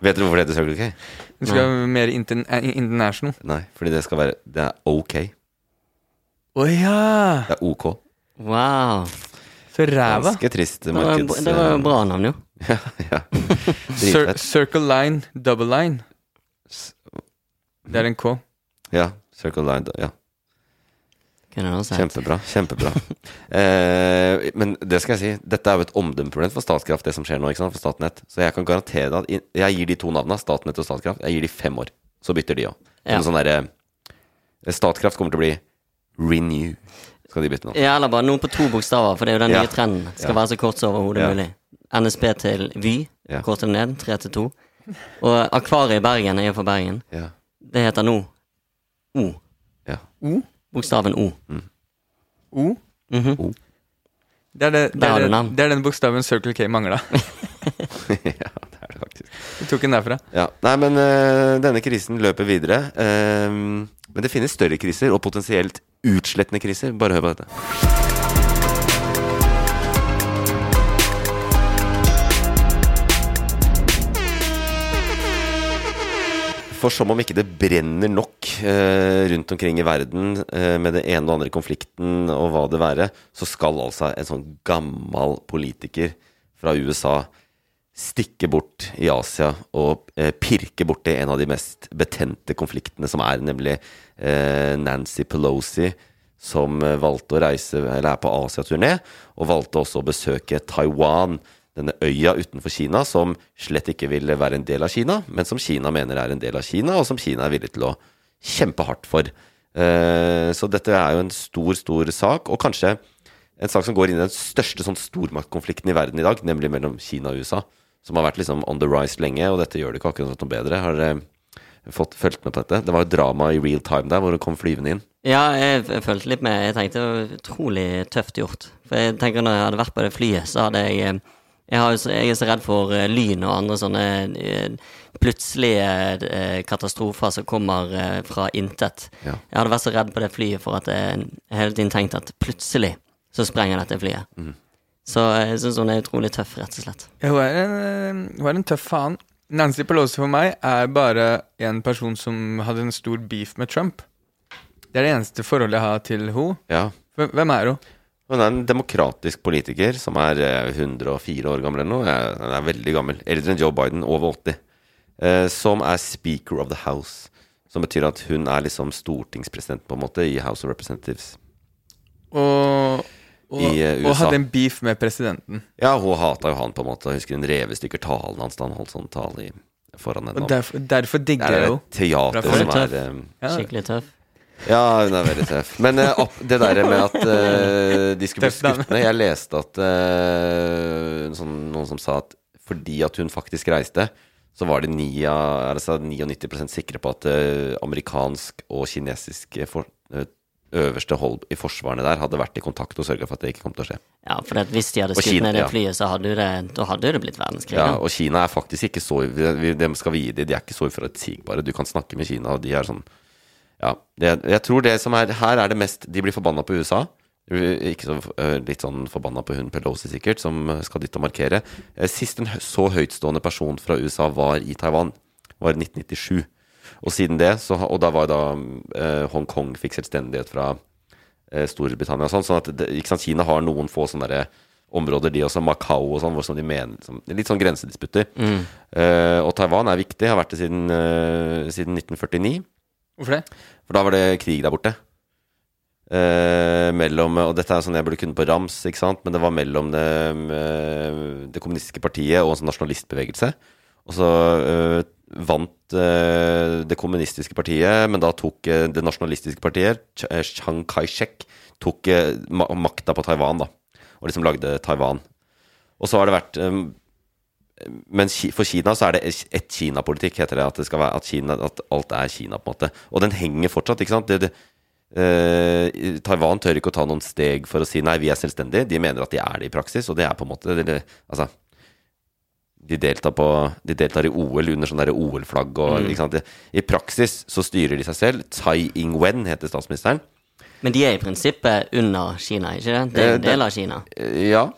Vet dere hvorfor det heter Circle K? Det skal være mer intern eh, international. Nei, fordi det skal være Det er ok. Å ja! Det er ok. Wow. Så ræva. Ganske trist Det var, markeds... det var bra navn, jo. ja. Cir circle line, double line. Det er en K. Ja. Circle Line. Ja. Kunne det også hett. Kjempebra. Kjempebra. eh, men det skal jeg si, dette er jo et omdømmeproblem for Statkraft, det som skjer nå, ikke sant, for Statnett. Så jeg kan garantere deg at jeg gir de to navnene, Statnett og Statkraft, jeg gir de fem år. Så bytter de òg. Ja. Sånn derre Statkraft kommer til å bli Renew. Skal de bytte navn? Ja, eller bare noen på to bokstaver, for det er jo den Ja. nye trenden. Skal Ja. være så kort som overhodet Ja. mulig. NSB til Vy, Ja. korter det ned, tre til to. Og Akvariet i Bergen, er jo for Bergen, Ja. det heter nå O. ja. O? Bokstaven O. O? Mhm. Det er, det, det, er, det, det er den bokstaven Circle K mangla. ja, det er det faktisk. Du tok den derfra. Ja. Nei, men eh, denne krisen løper videre. Uh, men det finnes større kriser, og potensielt utslettende kriser. Bare hør på dette. For som om ikke det brenner nok eh, rundt omkring i verden eh, med det ene og andre konflikten og hva det være, så skal altså en sånn gammel politiker fra USA stikke bort i Asia og eh, pirke borti en av de mest betente konfliktene som er, nemlig eh, Nancy Pelosi, som valgte å reise, eller er på Asia-turné, og valgte også å besøke Taiwan, denne øya utenfor Kina, som slett ikke vil være en del av Kina, men som Kina mener er en del av Kina, og som Kina er villig til å kjempe hardt for. Eh, Så dette er jo en stor, stor sak, og kanskje en sak som går inn i den største sånn stormaktkonflikten i verden i dag, nemlig mellom Kina og USA, som har vært liksom on the rise lenge, og dette gjør det ikke akkurat noe bedre. Har dere fått fulgt med på dette? Det var jo drama i real time der, hvor det kom flyvende inn. Ja, jeg, jeg følte litt med. Jeg tenkte det var utrolig tøft gjort. For jeg tenker når jeg hadde vært på det flyet, så hadde jeg eh, jeg, har, så- jeg er så redd for eh, lyn og andre sånne eh, plutselige eh, katastrofer som kommer fra intet. Ja. Jeg hadde vært så redd på det flyet for at jeg hele tiden tenkte at plutselig så sprenger dette flyet. Mm. Så jeg syns hun er utrolig tøff, rett og slett. Ja, hun, er en, hun er en tøff faen. Nancy Pelosi for meg er bare en person som hadde en stor beef med Trump. Det er det eneste forholdet jeg har til henne. Ja. Hvem er hun? Hun er en demokratisk politiker som er eh, 104 år gammel eller noe. Jeg- er veldig gammel. Eldre enn Joe Biden, over 80. Eh, som er speaker of the house. Som betyr at hun er liksom stortingspresident, på en måte, i House of Representatives. Og, og, I, eh, og hadde en beef med presidenten. Ja, hun hata jo han, på en måte. Jeg husker hun rev i stykker talen hans da han holdt sånn tale i, foran henne. Og derfor, derfor Det er et teater som er um, Ja. Skikkelig tøff. Ja, hun er veldig tøff. Men uh, opp, det der med at uh, de skulle bli skutt ned Jeg leste at uh, sånn, noen som sa at fordi at hun faktisk reiste, så var de 9, altså 99% sikre på at amerikansk og kinesisk for, øverste hold i forsvarene der hadde vært i kontakt og sørga for at det ikke kom til å skje. Ja, for at hvis de hadde skutt Kina, ned det flyet, så hadde det, da hadde det blitt verdenskrig. Ja, og Kina er faktisk ikke så vi- Dem skal vi gi dem. De er ikke så uforutsigbare. Du kan snakke med Kina, og de er sånn Ja. Det, jeg tror det som er Her er det mest De blir forbanna på USA. Ikke så øh, litt sånn forbanna på hun Pelosi, sikkert, som skal dit og markere. Eh, Sist en så høytstående person fra USA var i Taiwan, var i 1997. Og siden det, så, og da var da eh, Hongkong fikk selvstendighet fra eh, Storbritannia og sånn. sånn at ikke sant, Kina har noen få sånne der områder, de også, Macau og sånn, hvor som de mener som, Litt sånn grensedisputter. Eh, og Taiwan er viktig, har vært det siden, eh, siden 1949. Hvorfor det? For da var det krig der borte. Eh, mellom Og dette er sånn jeg burde kunne på rams, ikke sant? Men det var mellom det, eh, det kommunistiske partiet og en sånn nasjonalistbevegelse. Og så eh, vant eh, det kommunistiske partiet, men da tok eh, det nasjonalistiske partiet, eh, Chiang Kai-shek, tok makta på Taiwan, da. Og liksom lagde Taiwan. Og så har det vært men for Kina så er det ett Kina-politikk, heter det. At, det skal være, at, Kina, at alt er Kina, på en måte. Og den henger fortsatt, ikke sant. Det, det, eh, Taiwan tør ikke å ta noen steg for å si nei, vi er selvstendige. De mener at de er det i praksis, og det er på en måte det, Altså de deltar, på, de deltar i OL under sånn OL-flagg og ikke sant? I praksis så styrer de seg selv. Tsai Ing-wen heter statsministeren. Men de er i prinsippet under Kina, ikke det? Det er Eh, en del av Kina. Eh, Ja.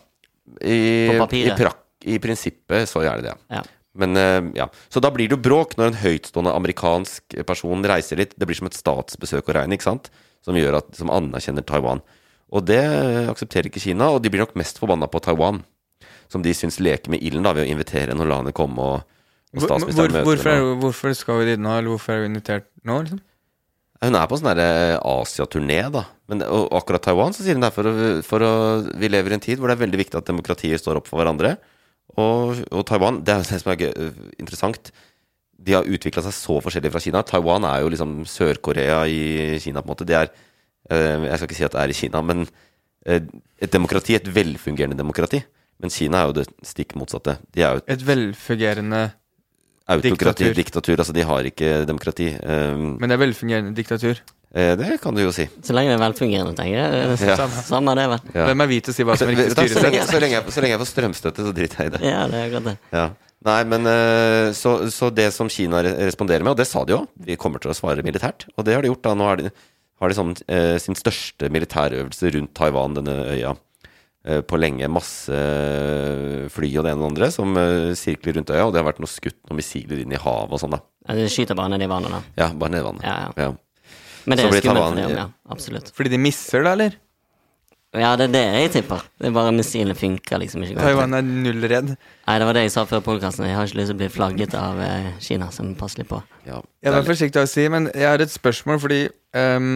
I, På i, papiret. prak, I prinsippet så gjør det det. Ja. Men eh, ja, Så da blir det jo bråk når en høytstående amerikansk person reiser dit. Det blir som et statsbesøk å regne, ikke sant? Som, gjør at, som anerkjenner Taiwan. Og det aksepterer ikke Kina, og de blir nok mest forbanna på Taiwan. Som de syns leker med ilden da, ved å invitere en og la henne komme og, og statsministeren hvor, møte hvorfor, hvorfor skal vi dit nå, eller hvorfor er hun invitert nå? liksom? Hun er på sånn derre Asia-turné, da. Men og akkurat Taiwan så sier hun det er for for å Vi lever i en tid hvor det er veldig viktig at demokratier står opp for hverandre. Og, og Taiwan, det er det som er gøy, interessant. de har utvikla seg så forskjellig fra Kina. Taiwan er jo liksom Sør-Korea i Kina, på en måte. Det er eh, Jeg skal ikke si at det er i Kina, men eh, et demokrati, et velfungerende demokrati. Men Kina er jo det stikk motsatte. De er jo et Et velfungerende autokrati, diktatur. diktatur. Altså, de har ikke demokrati. Eh, Men det er velfungerende diktatur. Eh, det kan du jo si. Så lenge det er velfungerende, tenker jeg. Ja. Samme, samme det, vel. Ja. Hvem er vi til å si hva som er riktig du så, lenge, styresett? så, lenge jeg, så lenge jeg får strømstøtte, så driter jeg i det. Ja, det er akkurat det. Ja. Nei, men eh, så, så det som Kina responderer med, og det sa de jo, vi kommer til å svare militært. Og det har de gjort. da Nå har de, har de sånn, eh, sin største militærøvelse rundt Taiwan, denne øya, eh, på lenge. Masse fly og det ene og det andre som eh, sirkler rundt øya. Og det har vært noe skutt noen missiler inn i havet og sånn, da. Ja, de skyter bare ned i vannet, da. Ja, bare ned i vannet. Ja, ja. Ja. Men det er skummelt for dem, ja. Absolutt. Fordi de misser det, eller? Ja, det er det jeg tipper. Det er bare missilene funker liksom ikke. godt. Taiwan er null redd. Nei, det var det jeg sa før podkasten. Jeg har ikke lyst til å bli flagget av eh, Kina, så passer litt på. Ja, Jeg er- forsiktig å si, men jeg har et spørsmål, fordi um,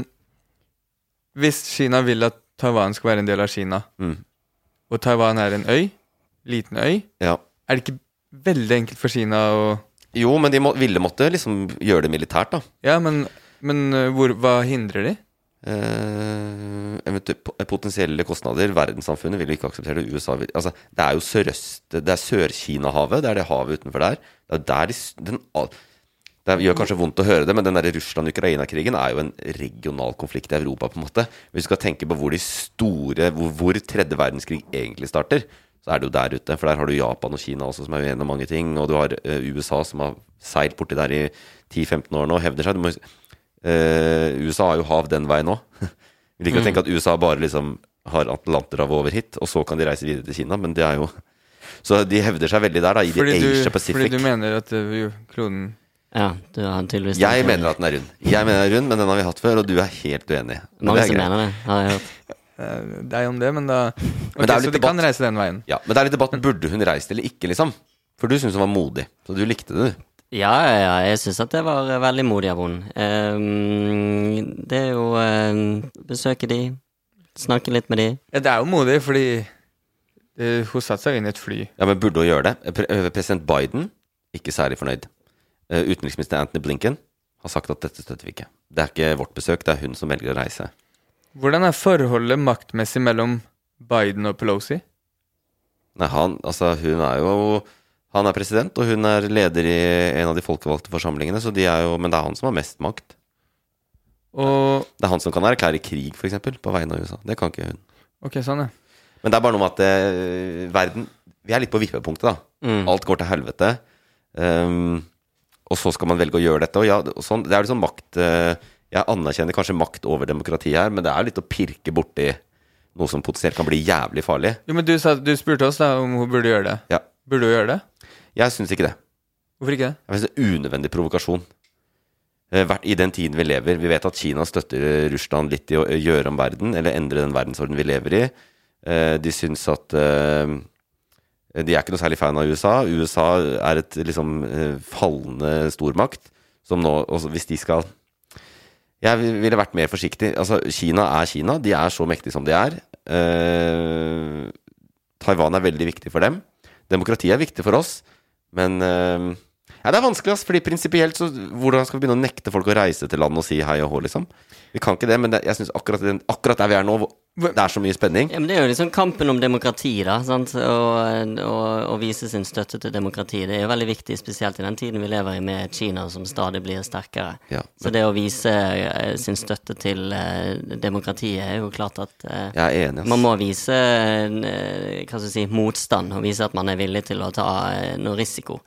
Hvis Kina vil at Taiwan skal være en del av Kina, Mm. og Taiwan er en øy, liten øy, ja. er det ikke veldig enkelt for Kina å Jo, men de må, ville måtte liksom gjøre det militært, da. Ja, men, men eh, hvor, hva hindrer de? Uh, potensielle kostnader. Verdenssamfunnet vil ikke akseptere det. USA vil Altså, det er jo sørøst Det er Sør-Kina-havet. Det er det havet utenfor der. Det er der de, den, Det gjør kanskje vondt å høre det, men den Russland-Ukraina-krigen er jo en regional konflikt i Europa, på en måte. Hvis du skal tenke på hvor de store Hvor, hvor tredje verdenskrig egentlig starter, så er det jo der ute. For der har du Japan og Kina også, som er uenige om mange ting. Og du har uh, USA, som har seilt borti der i 10-15 år nå og hevder seg. Du må, USA har jo hav den veien òg. Vi liker å tenke at USA bare liksom har Atlanterhavet over hit, og så kan de reise videre til Kina, men det er jo Så de hevder seg veldig der, da, i Fordi the du, Asia fordi Pacific. du mener at eh, kloden Ja, du har tydeligvis Jeg mener at den er rund. Jeg mener den er rund, men den har vi hatt før, og du er helt uenig. Men Mange det er som greit. mener det, har jeg hørt. Det er jo om det, men da Ok, det er litt Så de kan reise den veien? Ja, men det er litt debatt burde hun reist eller ikke, liksom. For du syntes hun var modig, så du likte det, du. Ja, ja, ja, jeg syns at det var eh, veldig modig av henne. Ehm, det er jo uh, Besøke de, snakke litt med de. Ja, det er jo modig, fordi eh, hun satte seg inn i et fly. Ja, men burde hun gjøre det? Pre eh, president Biden, ikke særlig fornøyd. Utenriksminister Anthony Blinken har sagt at dette støtter vi ikke. Det er ikke vårt besøk, det er hun som velger å reise. Hvordan er forholdet maktmessig mellom Biden og Pelosi? Nei, han, altså, hun er jo Han er president, og hun er leder i en av de folkevalgte forsamlingene, så de er jo Men det er han som har mest makt. Og Det er han som kan erklære krig, f.eks., på vegne av USA. Det kan ikke hun. Ok, sånn, ja. Men det er bare noe med at det, verden Vi er litt på vippepunktet, da. Mm. Alt går til helvete. Um, og så skal man velge å gjøre dette. Og ja, og sånn, det er litt sånn makt eh, Jeg anerkjenner kanskje makt over demokrati her, men det er litt å pirke borti noe som potensielt kan bli jævlig farlig. Jo, men du, sa, du spurte oss da om hun burde gjøre det. Ja. Burde hun gjøre det? Jeg syns ikke det. Hvorfor ikke det? Jeg synes det er unødvendig provokasjon. Eh, I den tiden vi lever. Vi vet at Kina støtter eh, Russland litt i å eh, gjøre om verden, eller endre den verdensorden vi lever i. De syns at De er ikke noe særlig fan av USA. USA er et liksom fallende stormakt. Som nå Hvis de skal Jeg ville vært mer forsiktig. Altså, Kina er Kina. De er så mektige som de er. Taiwan er veldig viktig for dem. Demokrati er viktig for oss, men uh, ja, Det er vanskelig, ass, fordi prinsipielt så Hvordan skal vi begynne å nekte folk å reise til landet og si hei og hå, liksom? Vi kan ikke det, men det, jeg synes akkurat, akkurat der vi er nå, hvor det er så mye spenning Ja, men Det er jo liksom kampen om demokrati, da. Sant? Og, og, og vise sin støtte til demokrati. Det er jo veldig viktig, spesielt i den tiden vi lever i med Kina som stadig blir sterkere. Ja, Så det å vise eh, sin støtte til eh, demokratiet er jo klart at eh, Jeg er enig, ass. man må vise eh, hva skal jeg si, motstand, og vise at man er villig til å ta eh, noe risiko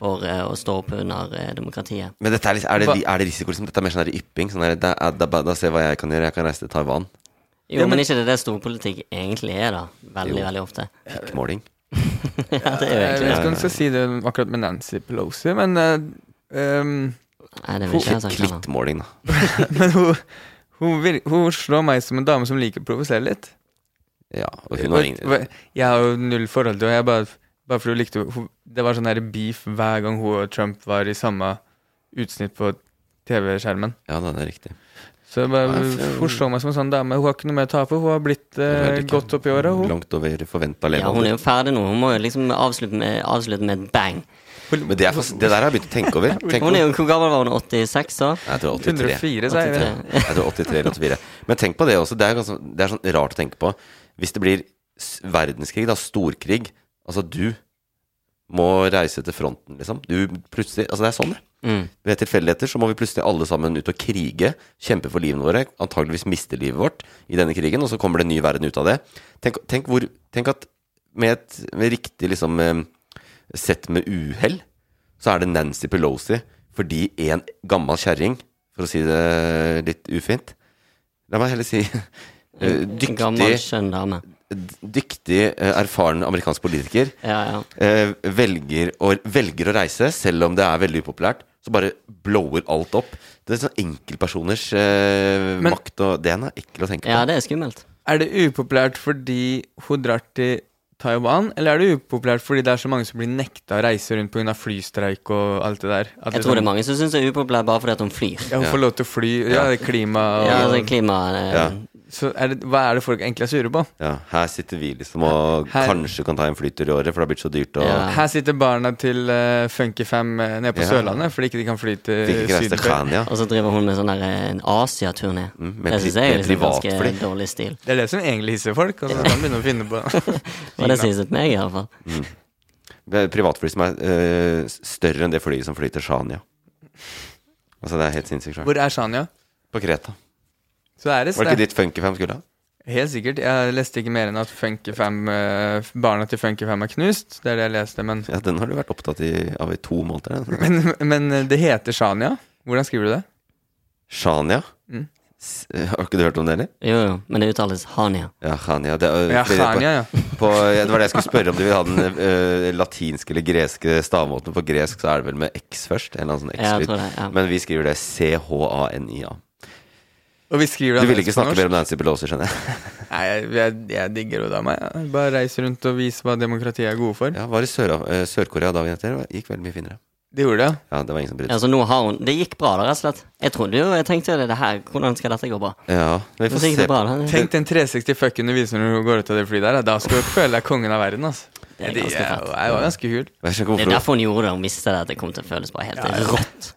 for uh, å stå opp under uh, demokratiet. Men dette er, litt, er, det, er det risiko, liksom? Dette er mer sånn ypping? Sånn der, da, da, da, da se hva jeg kan gjøre. Jeg kan reise til Taiwan. Jo, Ja, men- men ikke det det storpolitikk egentlig er, da. Veldig, Jo. veldig ofte. Pikkmåling. ja, det er jo Jeg vet ikke om jeg skal si det akkurat med Nancy Pelosi, men uh, um, Nei, det vil ikke jeg sagt. Klittmåling, da. Men hun, hun, vil, hun slår meg som en dame som liker å provosere litt. Ja, og hun har ingen Jeg har jo null forhold til henne. Bare, bare fordi hun likte hun, Det var sånn her beef hver gang hun og Trump var i samme utsnitt på TV-skjermen. Ja, det er riktig. Så jeg bare, Nei, for- hun slår meg som en sånn dame. Hun har ikke noe mer å ta på. Hun har blitt eh, godt opp i åra, hun. Langt over forventa Ja, hun er jo ferdig nå. Hun må jo liksom avslutte med, avslutte med et bang. Men det, er det der har jeg begynt å tenke over. Tenk Hun er jo, Hvor gammel var hun? 86 da? jeg tror 83. 104, sa jeg. Jeg tror 83 eller 84. Men tenk på det også. Det er, ganske, det er sånn rart å tenke på. Hvis det blir verdenskrig, da, storkrig Altså, du må reise til fronten, liksom. Du plutselig Altså, det er sånn, det. Mm. Ved tilfeldigheter så må vi plutselig alle sammen ut og krige. Kjempe for livene våre. Antageligvis miste livet vårt i denne krigen, og så kommer det en ny verden ut av det. Tenk, tenk, hvor, tenk at med et med riktig liksom eh, Sett med uhell, så er det Nancy Pelosi fordi en gammel kjerring, for å si det litt ufint La meg heller si dyktig Gammel, dyktig, skjønn dame. Dyktig, eh, erfaren amerikansk politiker Ja, ja. eh, velger, å, velger å reise, selv om det er veldig upopulært, så bare blower alt opp. Det er sånn enkeltpersoners eh, Men- makt, og det er ekkel å tenke på. ja, det er skummelt. Er det upopulært fordi hun drar til Taiwan, eller er det upopulært fordi det er så mange som blir nekta å reise rundt pga. flystreik og alt det der? At Jeg tror det er mange som syns det er upopulært bare fordi at hun flyr. Ja, hun får lov til å fly. Ja, det er klima og Ja, altså klima eh, Ja. Så er det, hva er det folk egentlig er sure på? Ja, her sitter vi liksom og Her- kanskje kan ta en flytur i året, for det har blitt så dyrt. Og Ja. Her sitter barna til uh, Funkyfam uh, nede på Ja. Sørlandet fordi ikke de kan fly til Syden. Khania. Og så driver hun med sånn der eh, en Asia-turné. Mm, med det syns jeg er liksom ganske dårlig stil. Det er det som egentlig hisser folk. Og så kan de begynne å finne på Og det sies til meg, i hvert fall. Det er privatfly som er uh, større enn det flyet som flyr til Shania. Altså, det er helt sinnssykt. Hvor er Shania? På Kreta. Så er det Var det ikke ditt dit Funkyfam skulle? ha? Helt sikkert. Jeg leste ikke mer enn at Funkyfam, uh, barna til Funkyfam er knust. Det er det jeg leste. Men, Ja, den har du vært opptatt i, av i to måneder. den. men, men eh, det heter Shania. Hvordan skriver du det? Shania? Mm. S- eh, Har ikke du hørt om det, eller? Jo, jo, men det uttales Hania. Ja, Khania. Det, er- Ja, fordi det er på- Shania, ja. På, ja, det var det jeg skulle spørre om du vil ha den eh, latinske eller greske stavmåten. På gresk så er det vel med x først? En eller annen sånn Ja, jeg x-lyd. tror det. ja Men vi skriver det C-H-A-N-I-A. Og vi skriver Du vil ikke snakke mer om Nancy Pelosi, skjønner jeg. Nei, jeg, jeg, jeg digger henne dama. Bare reise rundt og vise hva demokratiet er gode for. Ja, var i Sør-Korea Sør-Korea dagen etter. Det gikk veldig mye finere. Det gjorde det. Ja, det var ingen som brydde seg. så nå har hun Det gikk bra, da, rett og slett. Jeg trodde jo Jeg tenkte jo det her Hvordan skal dette gå bra? Ja, vi får se. det bra, da. Tenk den 360 fucken du viser når du går ut av det flyet der. Da skal du føle deg kongen av verden. Altså. Det er Det ganske er, fett. jeg var ganske kul. Jeg skjønner ikke Det er derfor hun gjorde det. Hun visste det at det kom til å føles bare helt rått.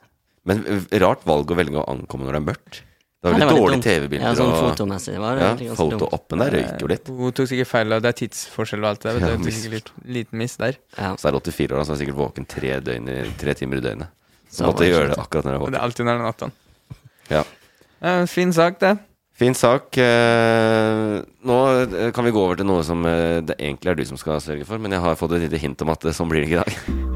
Men eh, rart valg å velge å ankomme når det er mørkt. Det var var det litt var litt dårlige. TV-bilder. Ja, sånn og- fotomessig var det Ja. Foto-oppen der røyker jo litt. Hun tok sikkert feil av det er tidsforskjell og alt det der. Ja, er sikkert litt, liten miss der. Ja. Så er det 84 år, Så er sikkert våken tre, døgn, tre timer i døgnet. Så Så måtte jeg gjøre det akkurat når jeg våken det er alltid når det er natta. Ja. Ja, fin sak, det. Fin sak. Eh, nå eh, kan vi gå over til noe som eh, det egentlig er du som skal sørge for, men jeg har fått et lite hint om at eh, sånn blir det ikke i dag.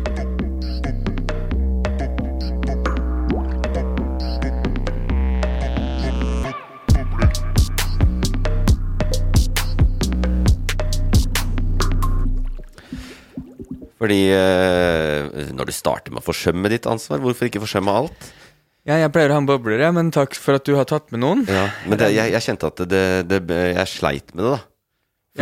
Fordi eh, når du starter med å forsømme ditt ansvar, hvorfor ikke forsømme alt? Ja, jeg pleier å ha en bobler, jeg, men takk for at du har tatt med noen. Ja, men det, jeg, jeg kjente at det, det, jeg sleit med det, da.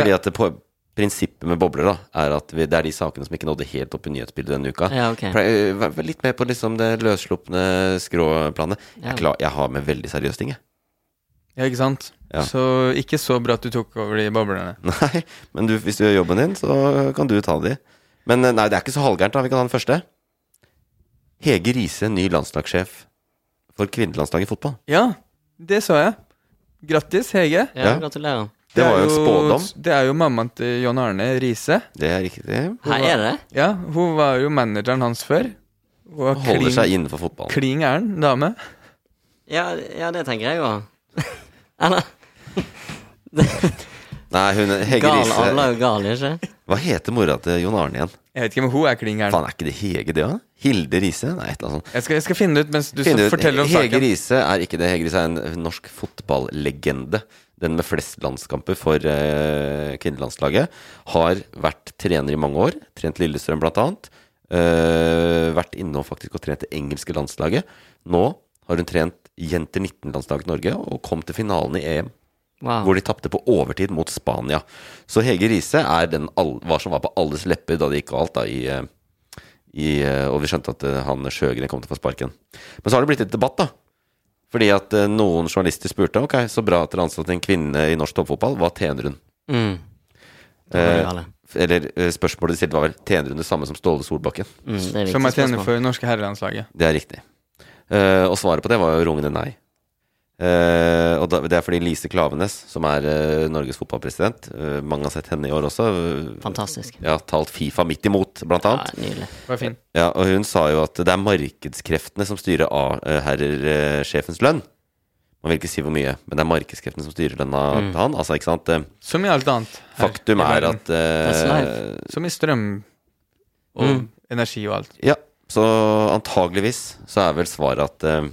Fordi at det på, prinsippet med bobler da er at vi, det er de sakene som ikke nådde helt opp i nyhetsbildet denne uka. Ja, ok. Pleier- Vær litt med på liksom det løsslupne skråplanet. Jeg, Ja. klar, jeg har med veldig seriøse ting, jeg. Ja, ikke sant? Ja. Så ikke så bra at du tok over de boblene. Nei, men du, hvis du gjør jobben din, så kan du ta de. Men eh, nei, det er ikke så halvgærent, da. Vi kan ha den første. Hege Riise, ny landslagssjef for kvinnelandslaget i fotball. Ja, det så jeg. Grattis, Hege. Ja, Ja. gratulerer. Det var jo en spådom. Det er jo mammaen til John Arne Riise. Det er riktig. Her er det? Ja, hun var jo manageren hans før. Hun var Holder klin- seg innenfor fotballen. Klin gæren dame. Ja, ja, det tenker jeg òg. Eller Nei, hun Hege gal, Riise alle er jo gale, ikke? Hva heter mora til Jon Arne igjen? Jeg vet ikke om hun er klin gæren. Faen, er ikke det Hege, det òg? Hilde Riise? Nei, et eller annet sånt. Jeg skal, jeg skal finne det ut mens du Finne ut, forteller om Hege saken. Riise er ikke det. Hege Riise er en norsk fotballegende. Den med flest landskamper for eh, kvinnelandslaget. Har vært trener i mange år. Trent Lillestrøm, blant annet. Eh, vært innom faktisk og trent det engelske landslaget. Nå har hun trent jenter 19-landslaget Norge og kom til finalen i EM. Wow. Hvor de tapte på overtid mot Spania. Så Hege Riise er den all, hva som var på alles lepper da det gikk galt. da i, eh, i, eh, Og vi skjønte at eh, han Sjøgren kom til å få sparken. Men så har det blitt et debatt, da. Fordi at noen journalister spurte ok, så bra at dere ansatte en kvinne i norsk toppfotball. Hva tjener hun? Mm. Var Eh. Eller spørsmålet de stilte, var vel tjener hun det samme som Ståle Solbakken? Mm, er Som jeg tjener spørsmål. for norske herrelandslaget. Det er riktig. Eh, og svaret på det var jo rungende nei. Eh, og da, det er fordi Lise Klavenes, som er uh, Norges fotballpresident uh, Mange har sett henne i år også. Fantastisk. Ja, talt Fifa midt imot, blant Ja, annet. nydelig. Det var fin. Ja, og hun sa jo at det er markedskreftene som styrer A-herrer-sjefens lønn. Man vil ikke si hvor mye, men det er markedskreftene som styrer lønna Mm. til han. Altså, ikke sant. Som i alt annet. her Faktum er at Som i strøm og Mm. energi og alt. Ja, så antageligvis så er vel svaret at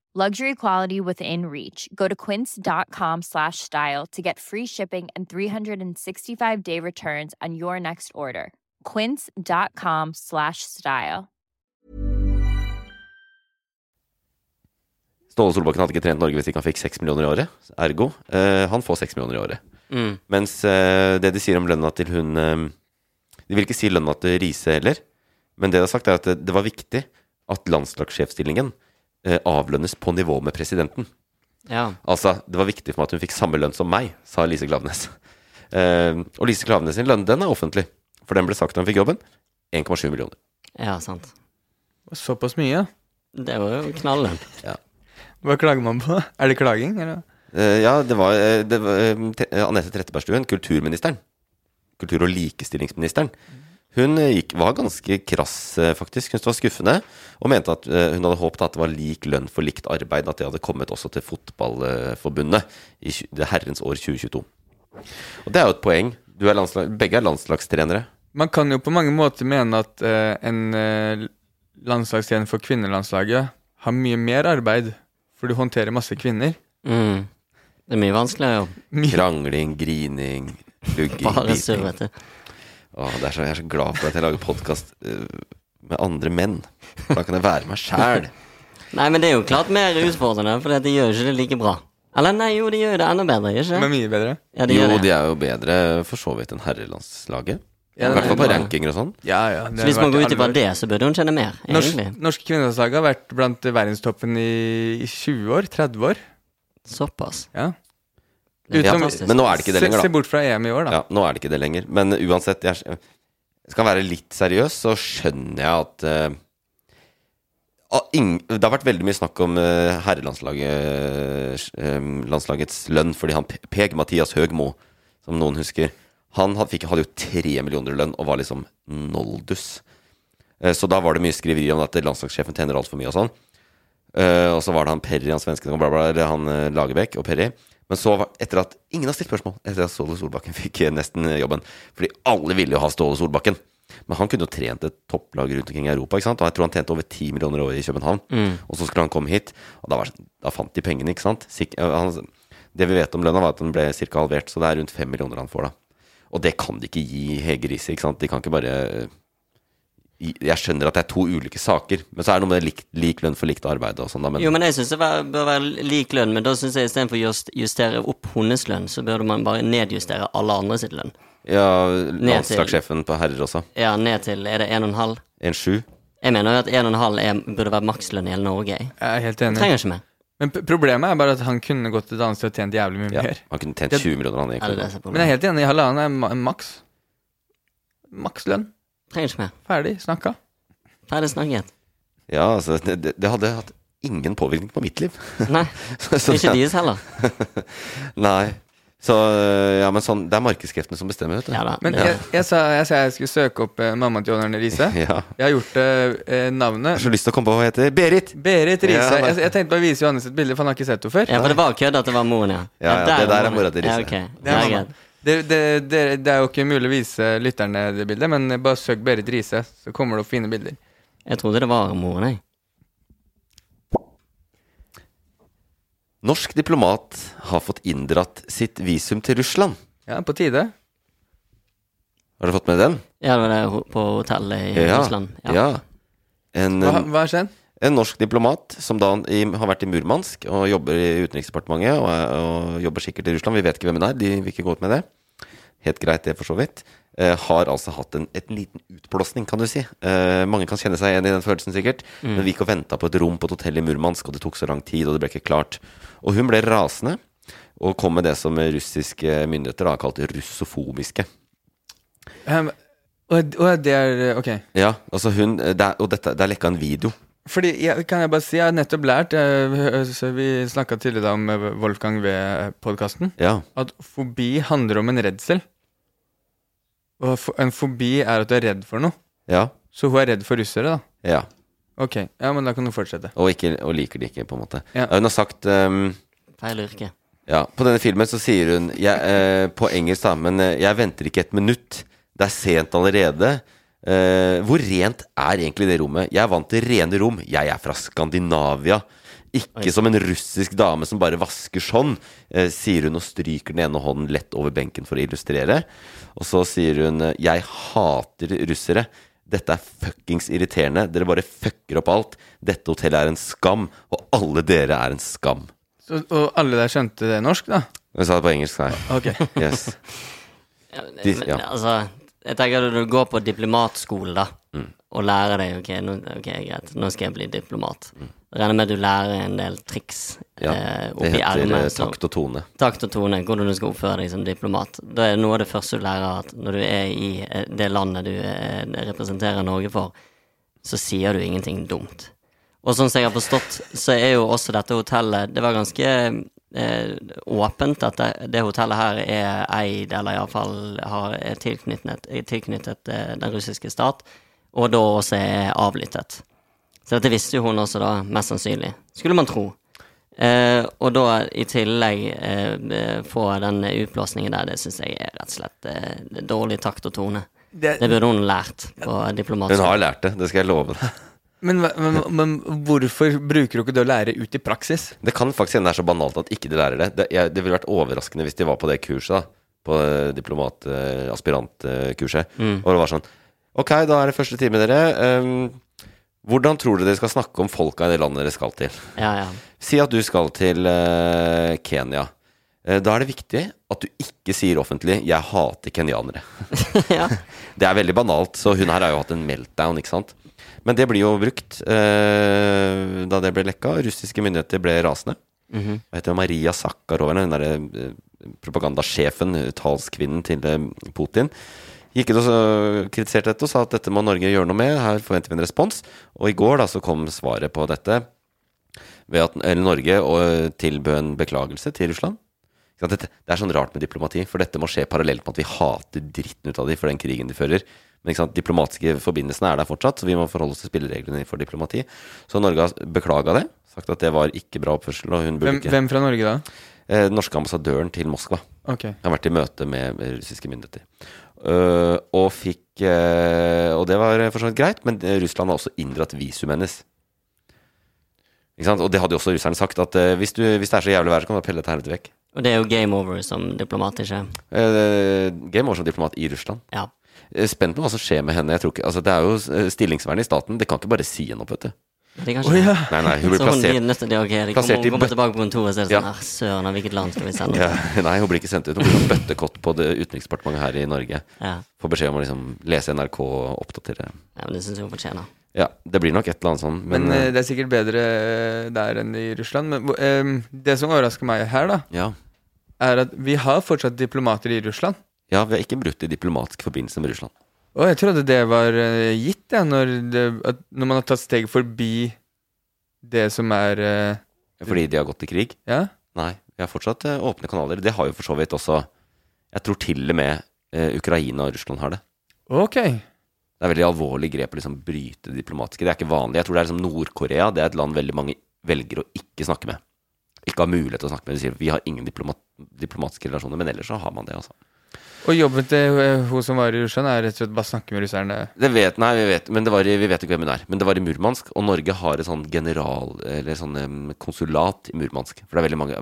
Luxury quality within reach. Go to quince.com slash style to get free shipping and 365 day returns on your next order. Quince.com slash style. Ståle Solbakken hadde ikke trent Norge hvis ikke han fikk 6 millioner i året. Ergo, eh, han får 6 millioner i året. Mm. Mens eh, det de sier om lønna til hun eh, De vil ikke si lønna til Riise heller, men det de har sagt, er at det, det var viktig at landslagssjefstillingen avlønnes på nivå med presidenten. Ja. Altså, det var viktig for meg at hun fikk samme lønn som meg, sa Lise Klaveness. Eh, og Lise Klaveness sin lønn, den er offentlig. For den ble sagt da hun fikk jobben. 1,7 millioner. ja, sant. Såpass mye? Det var jo knallen. Hva klager man på? Er det klaging, eller? Eh, ja, det var, eh, det var eh, Anette Trettebergstuen, kulturministeren. Kultur- og likestillingsministeren. Hun eh, gikk, var ganske krass, eh, faktisk. Hun var skuffende. Og mente at eh, hun hadde håpet at det var lik lønn for likt arbeid. At det hadde kommet også til Fotballforbundet i det herrens år 2022. Og det er jo et poeng. Du er landslag, begge er landslagstrenere. Man kan jo på mange måter mene at eh, en landslagstrener for kvinnelandslaget har mye mer arbeid, for du håndterer masse kvinner. Mm. Det er mye vanskeligere, jo. Krangling, grining, lugging Bare biting. Åh, det er så, jeg er så glad for at jeg lager podkast med andre menn. For da kan jeg være meg sjæl. Nei, men det er jo klart mer utfordrende, for de gjør jo ikke det like bra. Eller nei, jo, de gjør det enda bedre, gjør ikke Men mye bedre. Ja, de Jo, gjør det. de er jo bedre for så vidt enn herrelandslaget. Ja, I hvert fall på er rankinger og sånn. Ja, ja. Så hvis man går ut ifra det, så burde hun kjenne mer, Norsk, norske kvinnelandslag har vært blant verdenstoppen i, i 20 år? 30 år? Såpass. Ja. Ja, men nå er det ikke det lenger, da. se bort fra EM i år, da. Ja, nå er det ikke det lenger. Men uansett, jeg skal være litt seriøs, så skjønner jeg at eh, ah, ing- Det har vært veldig mye snakk om uh, herrelandslaget uh, lønn, fordi han Pe- Peg Mathias Høgmo, som noen husker, han hadde, fikk, hadde jo tre millioner i lønn og var liksom noldus. Eh, så da var det mye skriveri om at landslagssjefen tjener altfor mye og sånn. Eh, og så var det han Perry, han svensken, bla, bla, eller han eh, Lagerbäck og Perry. Men så, var, etter at ingen har stilt spørsmål, etter at Ståle Solbakken fikk eh, nesten eh, jobben Fordi alle ville jo ha Ståle Solbakken. Men han kunne jo trent et topplag rundt omkring i Europa, ikke sant? og jeg tror han tjente over 10 millioner år i København. Mm. Og så skulle han komme hit, og da, var, da fant de pengene, ikke sant? Sik eh, han, det vi vet om lønna, var at den ble ca. halvert, så det er rundt 5 millioner han får, da. Og det kan de ikke gi Hege Riise, ikke sant? De kan ikke bare gi- Jeg skjønner at det er to ulike saker, men så er det noe med lik, lik lønn for likt arbeid og sånn, da. Men, Jo, men jeg syns det bør være lik lønn, men da syns jeg istedenfor å just- justere opp hennes lønn, så burde man bare nedjustere alle andre sitt lønn. ja, til- landslagssjefen på herrer også. Ja, ned til Er det 1,5? 1,7. Jeg mener jo at 1,5 er- burde være makslønn i hele Norge. Jeg. Jeg er helt enig. trenger ikke mer. Men problemet er bare at han kunne gått et annet sted og tjent jævlig mye Ja, mer. han kunne tjent 20 millioner, han egentlig. er Men jeg er helt enig. Halvannen er maks. Makslønn. Trenger ikke mer. Ferdig. Snakka. Ferdig snakket. Ja, altså, det, det- hadde hatt ingen påvirkning på mitt liv. Nei, Så ikke det- deres heller. Nei. Så ja, men sånn Det er markedskreftene som bestemmer, vet du. Ja da. Men ja. jeg, jeg, sa, jeg sa jeg skulle søke opp eh, mammaen til John Arne Riise. Ja. Jeg har gjort eh, navnet. Jeg har så lyst til å komme på hva hun heter. Berit! Berit Riise. Ja, jeg, jeg tenkte bare å vise Johannes et bilde, for han har ikke sett henne før. Ja, for det var kødd at det var moren, ja. Ja, ja, det der er mora til Ja, Riise. ok. Det Det er. Det, det, det, det er jo ikke mulig å vise lytterne det bildet, men bare søk Berit Riise, så kommer det opp fine bilder. Jeg trodde det var moren, jeg. Norsk diplomat har fått inndratt sitt visum til Russland. Ja, på tide. Har du fått med den? Ja, det var det på hotellet i Ja. Russland. ja. En, Hva, hva har skjedd? En norsk diplomat som da i, har vært i Murmansk og jobber i Utenriksdepartementet og, er- og jobber sikkert i Russland. Vi vet ikke hvem hun er, de vil ikke gå ut med det. Helt greit, det, for så vidt. Eh, har altså hatt en, et liten utblåsning, kan du si. Eh, mange kan kjenne seg igjen i den følelsen, sikkert. Mm. Men vi gikk og venta på et rom på et hotell i Murmansk, og det tok så lang tid, og det ble ikke klart. Og hun ble rasende, og kom med det som russiske myndigheter da har kalt russofobiske. Um, og, og det er Ok. Ja, altså hun det er, Og dette, det er lekka en video. Fordi, jeg, kan jeg bare si, jeg har nettopp lært jeg, så Vi snakka tidligere om eh, Wolfgang V-podkasten. Ja. At fobi handler om en redsel. Og en fobi er at du er redd for noe. Ja. Så hun er redd for russere, da. Ja. Ok, ja, men da kan du fortsette. Og, ikke, og liker det ikke, på en måte. Ja. Hun har sagt um, Feil yrke. Ja, på denne filmen så sier hun jeg, eh, På engelsk, da, men eh, jeg venter ikke et minutt. Det er sent allerede. Eh, hvor rent er egentlig det rommet? Jeg er vant til rene rom. Jeg er fra Skandinavia. Ikke som en russisk dame som bare vasker sånn, uh, sier hun og stryker den ene hånden lett over benken for å illustrere. Og så sier hun eh, jeg hater russere. Dette er fuckings irriterende. Dere bare fucker opp alt. Dette hotellet er en skam, og alle dere er en skam. Så, og alle der skjønte det norsk, da? Hun sa det på engelsk, nei. Ok. Yes. Ja, men, De- men, altså, jeg tenker at du går på diplomatskole, da, Mm. og lærer deg ok, nå, ok, greit, nå skal jeg bli diplomat. Mm. Regner med at du lærer en del triks Ja, eh, det oppi heter eh, takt og tone. Takt og tone, hvordan du skal oppføre deg som diplomat. Da er det noe av det første du lærer at når du er i eh, det landet du er, representerer Norge for, så sier du ingenting dumt. Og sånn som jeg har forstått, så er jo også dette hotellet Det var ganske eh, åpent at det, det hotellet her er eid, eller iallfall er tilknyttet, er tilknyttet eh, den russiske stat, og da også er avlyttet. Så dette visste jo hun også, da, mest sannsynlig. Skulle man tro. Eh, og da i tillegg eh, få den utblåsningen der, det syns jeg er rett og slett eh, dårlig takt og tone. Det- Det burde hun lært på diplomatisk. Hun har lært det, det skal jeg love deg. Men, men, men hvorfor bruker du ikke det å lære ut i praksis? Det kan faktisk hende det er så banalt at ikke de lærer det. Det, jeg, det ville vært overraskende hvis de var på det kurset, da. På diplomataspirantkurset diplomat-aspirantkurset. Mm. Og det var sånn Ok, da er det første time, dere. Um, hvordan tror dere dere skal snakke om folka i det landet dere skal til? Ja, ja. Si at du skal til uh, Kenya. Eh, da er det viktig at du ikke sier offentlig 'jeg hater kenyanere'. ja. Det er veldig banalt, så hun her har jo hatt en meltdown, ikke sant. Men det blir jo brukt eh, da det ble lekka. Russiske myndigheter ble rasende. Mhm. Hva heter? Maria Sakharova, den derre eh, propagandasjefen, eh, talskvinnen til eh, Putin. Gikk ut og kritiserte dette og sa at dette må Norge gjøre noe med. Her forventer vi en respons. Og i går da så kom svaret på dette ved at eller Norge og tilbød en beklagelse til Russland. Det er sånn rart med diplomati, for dette må skje parallelt med at vi hater dritten ut av dem for den krigen de fører. Men ikke sant, diplomatiske forbindelsene er der fortsatt, så vi må forholde oss til spillereglene for diplomati. Så Norge har beklaga det, sagt at det var ikke bra oppførsel. Og hun burde Hvem, ikke hvem fra Norge da? eh, Den norske ambassadøren til Moskva. Han Har vært i møte med, russiske myndigheter. Uh, og fikk uh, Og det var for så vidt greit, men eh, Russland har også inndratt visumet hennes. Ikke sant? Og det hadde jo også russerne sagt, at uh, hvis, du, hvis det er så jævlig vær, så kan du pelle dette helvete vekk. Og det er jo game over som diplomat, ikke? Uh, Game over som diplomat i Russland. Ja. Eh, Spent på hva som skjer med henne. Jeg tror ikke, altså Det er jo eh, stillingsvern i staten. Det kan ikke bare si henne opp, vet du. Det kan Å, ikke ja. Nei, nei, hun blir Så hun plassert blir nødt til plassert kommer, kommer tilbake på kontoret, så er det sånn Ja. her, søren av hvilket land skal vi sende ja. Nei, hun blir ikke sendt ut. Hun blir sånn bøttekott på det utenriksdepartementet her i Norge. Ja. Får beskjed om å liksom lese NRK og oppdatere. ja, men det syns jeg hun fortjener. Ja, det blir nok et eller annet sånn, men, Men, eh, det er sikkert bedre der enn i Russland. Men uh, det som overrasker meg her, da, ja. er at vi har fortsatt diplomater i Russland. Ja, vi har ikke brutt i diplomatisk forbindelse med Russland. Og jeg trodde det var eh, gitt, ja, når, det, at, når man har tatt steg forbi det som er uh, Fordi de har gått i krig? Ja? Nei, vi har fortsatt eh, åpne kanaler. Det har jo for så vidt også Jeg tror til og med Ukraina og Russland har det. Ok. Det er veldig alvorlig grep å liksom bryte det diplomatiske. Det er ikke vanlig. Jeg tror det er liksom Nord-Korea. Det er et land veldig mange velger å ikke snakke med. Ikke har mulighet til å snakke med. De sier vi har ingen diplomat, diplomatiske relasjoner, men ellers så har man det, altså. Og jobben til eh, hun som var i Russland, er rett og slett bare snakke med russerne? Det vet, nei, vi vet, men det var i, vi vet ikke hvem hun er. Men det var i Murmansk, og Norge har et sånn general, eller sånn konsulat i Murmansk. For det er veldig, mange,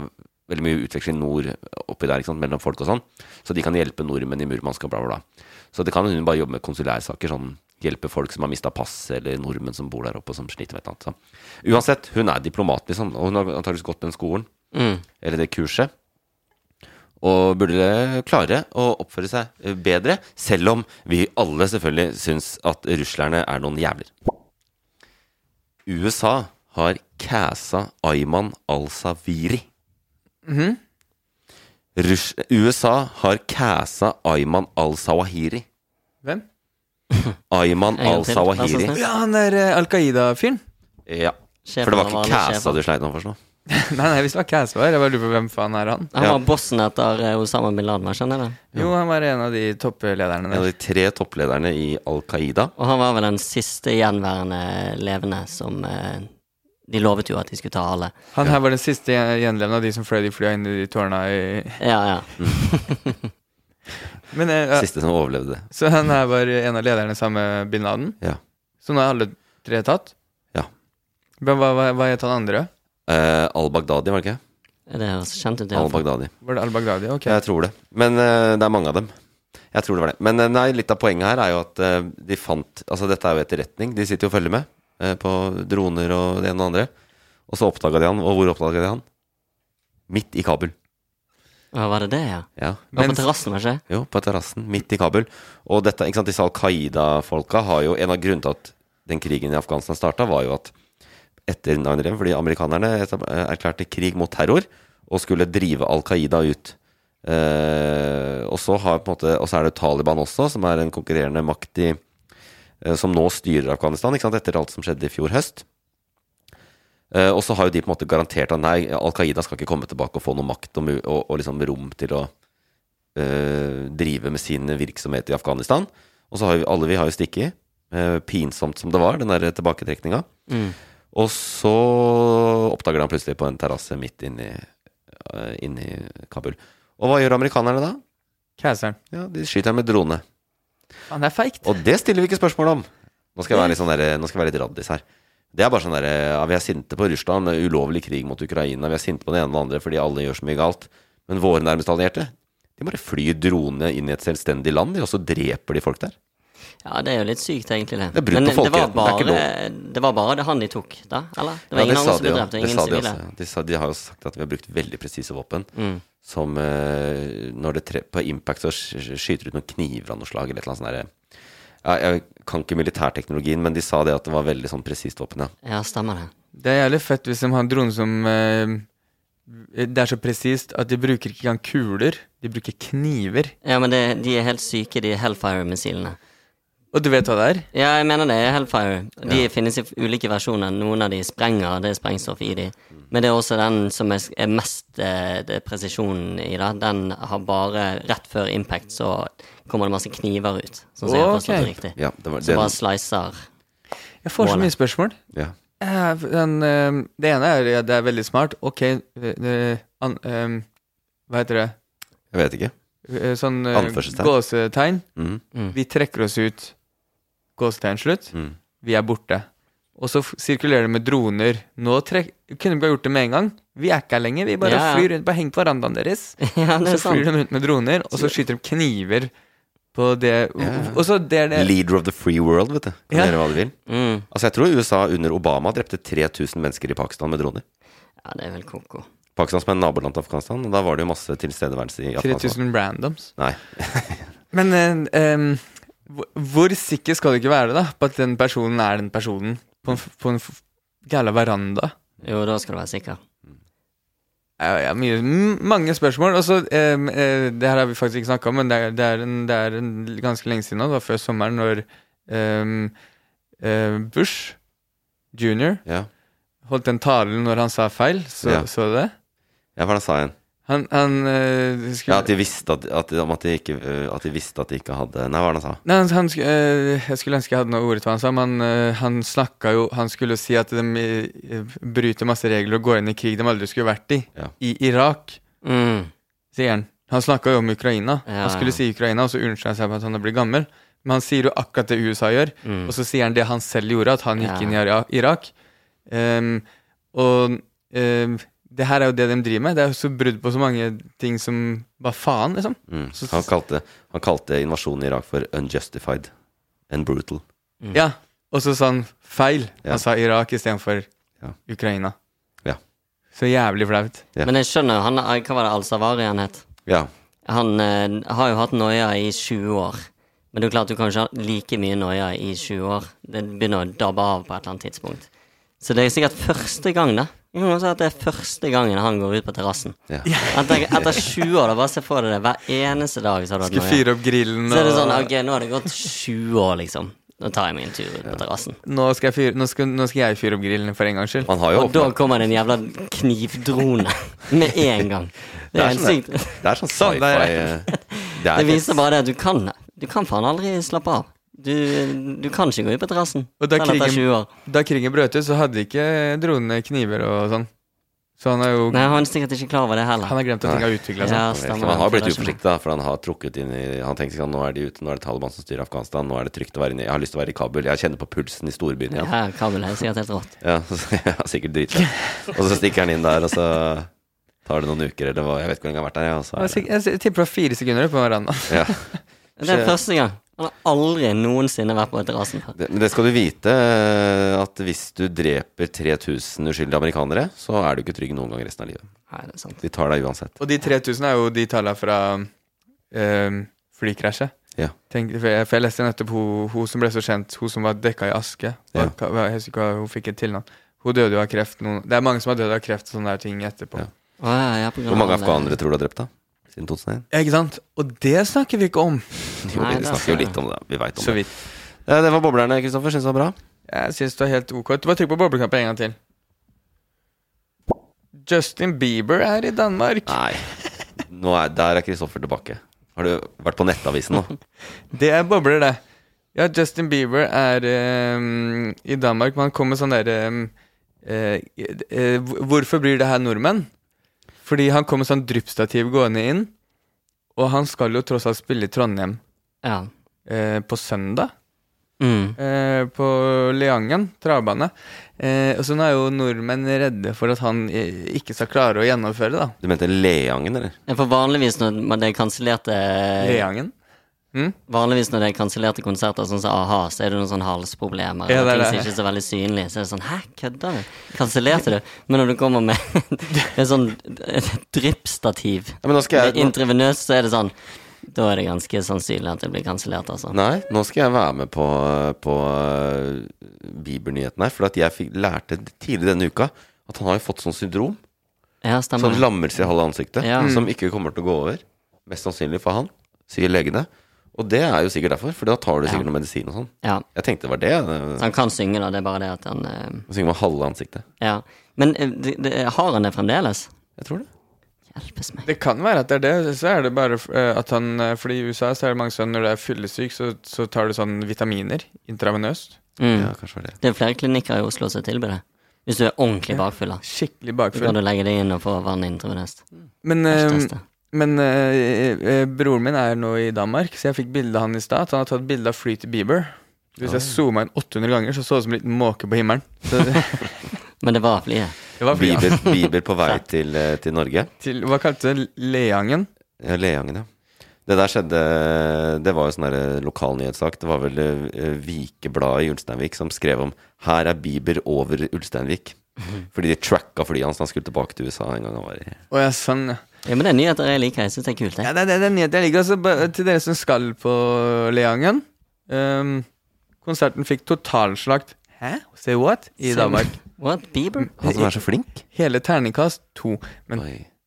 veldig mye utveksling nord oppi der, ikke sant, mellom folk og sånn. Så de kan hjelpe nordmenn i Murmansk og bla, bla, bla. Så det kan hun bare jobbe med konsulærsaker, sånn hjelpe folk som har mista pass, eller nordmenn som bor der oppe og som sliter med et eller annet. Så. Uansett, hun er diplomat, liksom, og hun har antakeligvis gått den skolen, Mm. eller det kurset. Og burde klare å oppføre seg eh, bedre, selv om vi alle selvfølgelig syns at ruslerne er noen jævler. USA har cassa Ayman al-Sawiri. Mhm. Rus USA har cassa Ayman al-Sawahiri. Hvem? Ayman al-Sawahiri. Ja, han er eh, Al Qaida-fyren. Ja. For det var ikke cassa du sleit med å forstå? nei, nei, hvis det var Cass var, jeg bare lurer på hvem faen er han? Han Ja. var bossen etter eh, Osama bin Laden, skjønner jeg det? Jo, han var en av de topplederne En av de tre topplederne i Al Qaida. Og han var vel den siste gjenværende levende som eh, De lovet jo at de skulle ta alle. Han her var den siste gjenlevende av de som fløy de flya inn i de tårna i Ja, ja. Men eh, ja, Siste som overlevde. Så han her var en av lederne sammen med bin Laden? Ja. Så nå er alle tre tatt? Ja. Men hva, hva, hva het han andre? Eh, Al-Baghdadi, var det ikke? Det høres kjent ut. Al-Baghdadi. Var det al-Baghdadi? Ok. Jeg tror det. Men uh, det er mange av dem. Jeg tror det var det. Men uh, nei, litt av poenget her er jo at de fant Altså, dette er jo etterretning. De sitter jo og følger med på droner og det ene og det andre. Og så oppdaga de han. Og hvor oppdaga de han? Midt i Kabul. Ja, var det det, ja? Ja. Var på terrassen, var det ikke? Jo, på terrassen. Midt i Kabul. Og dette, ikke sant, disse Al Qaida-folka har jo En av grunnene til at den krigen i Afghanistan starta, var jo at etter 9-11, fordi amerikanerne erklærte krig mot terror og skulle drive Al Qaida ut. Eh, og, så er det Taliban også, som er en konkurrerende makt i eh, Som nå styrer Afghanistan, etter alt som skjedde i fjor høst. Eh, og så har jo de på en måte garantert at nei, Al Qaida skal ikke komme tilbake og få noe makt og, og, og liksom rom til å eh, drive med sin virksomhet i Afghanistan. Og så har vi alle vi har jo stikket, eh, pinsomt som det var, den der tilbaketrekninga. Mm. Og så oppdager han plutselig på en terrasse midt inni uh, inni Kabul. Og hva gjør amerikanerne da? Kæseren. Ja, De skyter med drone. Han er feigt. Og det stiller vi ikke spørsmål om. Nå skal jeg være litt, sånn der, nå skal jeg være litt raddis her. Det er bare sånn derre ja, Vi er sinte på Russland, ulovlig krig mot Ukraina. Vi er sinte på det ene og det andre fordi alle gjør så mye galt. Men våre nærmeste allierte de bare flyr dronene inn i et selvstendig land, og så dreper de folk der. Ja, det er jo litt sykt, egentlig. det Det er brudd Men på det var, folkeretten, det er ikke bare, det var bare det han de tok, da? Eller? Det var Ja, ingen andre som de ble drept? og Ingen sivile? De, sa, de har jo sagt at vi har brukt veldig presise våpen. Mm. Som eh, når det tre, På impact så skyter ut noen kniver av noe slag, eller et eller annet sånt ja, Jeg kan ikke militærteknologien, men de sa det at det var veldig sånn presist våpen, ja. Ja, stemmer det. Det er jævlig fett hvis de har en drone som eh, Det er så presist at de bruker ikke engang kuler, de bruker kniver. Ja, men det, de er helt syke, de Hellfire-missilene. Og du vet hva det er? Ja, jeg mener det er Hellfire. De finnes i ulike versjoner. Noen av de sprenger, det er sprengstoff i de. Men det er også den som er, mest eh, det er presisjonen i det. Den har bare Rett før impact så kommer det masse kniver ut. Sånn som jeg har forstått det riktig. Ja, det var- som den- bare slicer. Jeg får så mye spørsmål. Ja. Eh, den, eh, det ene er ja, det er veldig smart. Ok, an, um, hva heter det? Jeg vet ikke. Sånn gåsetegn. Mhm. Mm. Vi trekker oss ut. Gåsetegn slutt. Mm. Vi er borte. Og så sirkulerer det med droner. Nå trek kunne vi ha gjort det med en gang. Vi er ikke her lenger. Vi bare Ja, ja. flyr rundt, bare henger på verandaen deres. Ja, er så flyr sant. de rundt med droner, og så skyter de kniver på det Og så det er det Leader of the free world, vet du. Kan Ja. gjøre hva de vil. Mm. Altså, jeg tror USA under Obama drepte 3000 mennesker i Pakistan med droner. Ja, det er vel koko. Pakistan som er naboland til Afghanistan, og da var det jo masse tilstedeværelse i Afghanistan. 3000 randoms. Nei. Men em, hvor- sikker skal du ikke være da på at den personen er den personen på en, på en gæla veranda? Jo, da skal du være sikker. Ja, mye, mange spørsmål. Og eh, det her har vi faktisk ikke snakka om, men det er, det, er en, det er en ganske lenge siden nå, det var før sommeren, når eh, Bush jr. Ja. holdt den talen når han sa feil. Så, Ja. så du det? Ja, hva sa det han? Han, han uh, skulle Ja, at de visste at, at, at, de ikke, øh, at de visste at de ikke hadde Nei, hva var det han sa? Nei, han, han, eh, jeg skulle ønske jeg hadde noe ord til hva han sa, men uh, han snakka jo Han skulle jo si at de eh, bryter masse regler og går inn i krig de aldri skulle vært i. Ja. I Irak, Mm. sier han. Han snakka jo om Ukraina. Ja, Han skulle ja. si Ukraina, og så unnskylder han seg på at han er blitt gammel. Men han sier jo akkurat det USA gjør, Mm. og så sier han det han selv gjorde, at han gikk Ja. inn i Irak. Um, og ehm, det her er jo det de driver med. Det er jo så brudd på så mange ting som Hva faen, liksom? Mm. Han, kalte, han kalte invasjonen i Irak for unjustified and brutal. Mm. Ja, og så sa han feil. Ja. Han sa Irak istedenfor Ja. Ukraina. Ja. Så jævlig flaut. Ja. Men jeg skjønner, han, hva var det Al-Savari han het? Ja. Han eh, har jo hatt noia i 20 år. Men det er jo klart du kan ikke ha like mye noia i 20 år. Det begynner å dabbe av på et eller annet tidspunkt. Så det er sikkert første gang, da. Jeg kan også at det er første gangen han går ut på terrassen. Ja. Etter, etter 20 år, da bare se for deg det. Hver eneste dag så har du hatt fyre opp grillen Så er det sånn, ok, nå har det gått 20 år, liksom. Nå tar jeg meg en tur ut på terrassen. nå, skal jeg fyre, nå, skal, nå skal jeg fyre opp grillen for en gangs skyld. Han har jo Og da kommer det en jævla knivdrone med en gang. Det Det er er helt sånn sykt. Det er sånn Sånn, det er- sci-fi eh, Det Det er viser bare det at du kan Du kan faen aldri slappe av. Du, du kan ikke gå ut på terrassen. Da selv krigen- 20 år. Da krigen brøt ut, så hadde ikke dronene kniver og sånn. Så han er jo Nei, han er sikkert ikke klar over det heller. Han har glemt at ting har utvikla seg. Ja, han har blitt uforsiktig, da, for han har trukket inn i Han tenker sånn nå er de ute, nå er det Taliban som styrer Afghanistan, nå er det trygt å være inne Jeg har lyst til å være i Kabul, jeg kjenner på pulsen i storbyen igjen. Ja, Kabul er sikkert helt rått. Ja, så, ja sikkert dritfett. Og så stikker han inn der, og så tar det noen uker, eller hva, jeg vet ikke hvor lenge han har vært der, ja, Jeg, jeg, jeg tipper det var fire sekunder på verandaen. ja. Det er første gang. Han har aldri noensinne vært på et før. det, Men det skal du vite, eh, at hvis du dreper 3000 uskyldige amerikanere, så er du ikke trygg noen gang resten av livet. Nei, det er sant. De tar deg uansett. Og de 3000 er jo de tallene fra um, flykrasjet. Ja. Tenk, for, jeg, for jeg leste nettopp hun, hun som ble så kjent, hun som var dekka i aske. Ja. jeg husker ikke hva hun fikk et tilnavn. Hun døde jo av kreft. Noen, det er mange som har dødd av kreft og sånne der ting etterpå. Ja. Hvor mange afghanere tror du har drept, da? Siden 2001? Ja, Ikke sant? Og det snakker vi ikke om. Jo, Nei, vi det er snakker jo litt om det. Vi veit om Så det. vidt. Eh, Det var boblerne, Kristoffer. Syns det var bra? Jeg syns det var helt ok. Du Bare trykk på bobleknappen en gang til. Justin Bieber er i Danmark. Nei. Nå er, der er Kristoffer tilbake. Har du vært på Nettavisen nå? Det er bobler, det. Ja, Justin Bieber er ehm, i Danmark, Man kommer med sånn derre ehm, eh, eh, hvor- Hvorfor blir det her nordmenn? Fordi han kom med sånn dryppstativ gående inn, og han skal jo tross alt spille i Trondheim Ja. eh, på søndag. Mm. Eh, på Leangen travbane. Eh, og så nå er jo nordmenn redde for at han eh, ikke skal klare å gjennomføre, da. Du mente Leangen, eller? Ja, For vanligvis når man- det er kansellerte Leangen. Vanligvis når det er kansellerte konserter, sånn som a-ha, så er det noen sånne halsproblemer. Ja, det, det ting som ikke er så veldig synlige. Så er det sånn Hæ, kødder du? Kansellerte du? Men når du kommer med et sånn dryppstativ Ja, jeg, intravenøst, så er det sånn Da er det ganske sannsynlig at det blir kansellert, altså. nei, nå skal jeg være med på, på uh, Bieber-nyheten her. For at jeg fikk, lærte tidlig denne uka at han har jo fått sånn syndrom. Ja, stemmer. Sånn lammelse i halve ansiktet. Ja. Som ikke kommer til å gå over. Mest sannsynlig for han, sier legene. Og det er jo sikkert derfor, for da tar du Ja. sikkert noe medisin og sånn. Ja. Jeg tenkte det var det. Så han kan synge, da. Det er bare det at han eh, Å synge med halve ansiktet. Ja. Men eh, det, det, har han det fremdeles? Jeg tror det. Hjelpes meg. Det kan være at det er det. Så er det bare eh, at han eh, Fordi i USA så er det mange sånn når du er fyllesyk, så, så tar du sånn vitaminer intravenøst. Mm. Ja, kanskje var det. Det er flere klinikker i Oslo som tilbyr det. Hvis du er ordentlig bakfull, da. Skikkelig Så kan bakfull. du legge det inn og få vann intravenøst. Men eh. Men øh, øh, broren min er nå i Danmark, så jeg fikk bilde av han i stad. Han har tatt bilde av flyet til Bieber. Hvis jeg zooma inn 800 ganger, så så det ut som en liten måke på himmelen. Så, Men det var flyet. det var flyet. Bieber, Bieber på vei til, eh, til Norge. Til, hva kalte du det? Leangen? Ja, Leangen, ja. Det der skjedde Det var jo sånn der lokalnyhetssak. Det var vel uh, Vikebladet i Ulsteinvik som skrev om 'Her er Bieber over Ulsteinvik'. Fordi de tracka flyet hans da han skulle tilbake til USA en gang han var i oh, ja, sånn. ja. Ja, men det er nyheter jeg liker. Jeg syns det er kult. Ja, det, det, det er nyheter jeg liker. Altså, til dere som skal på Leangen. Um, konserten fikk totalslakt Hæ? Say what? I Say Danmark. What? Bieber? Han som er så flink. Hele terningkast to. Men,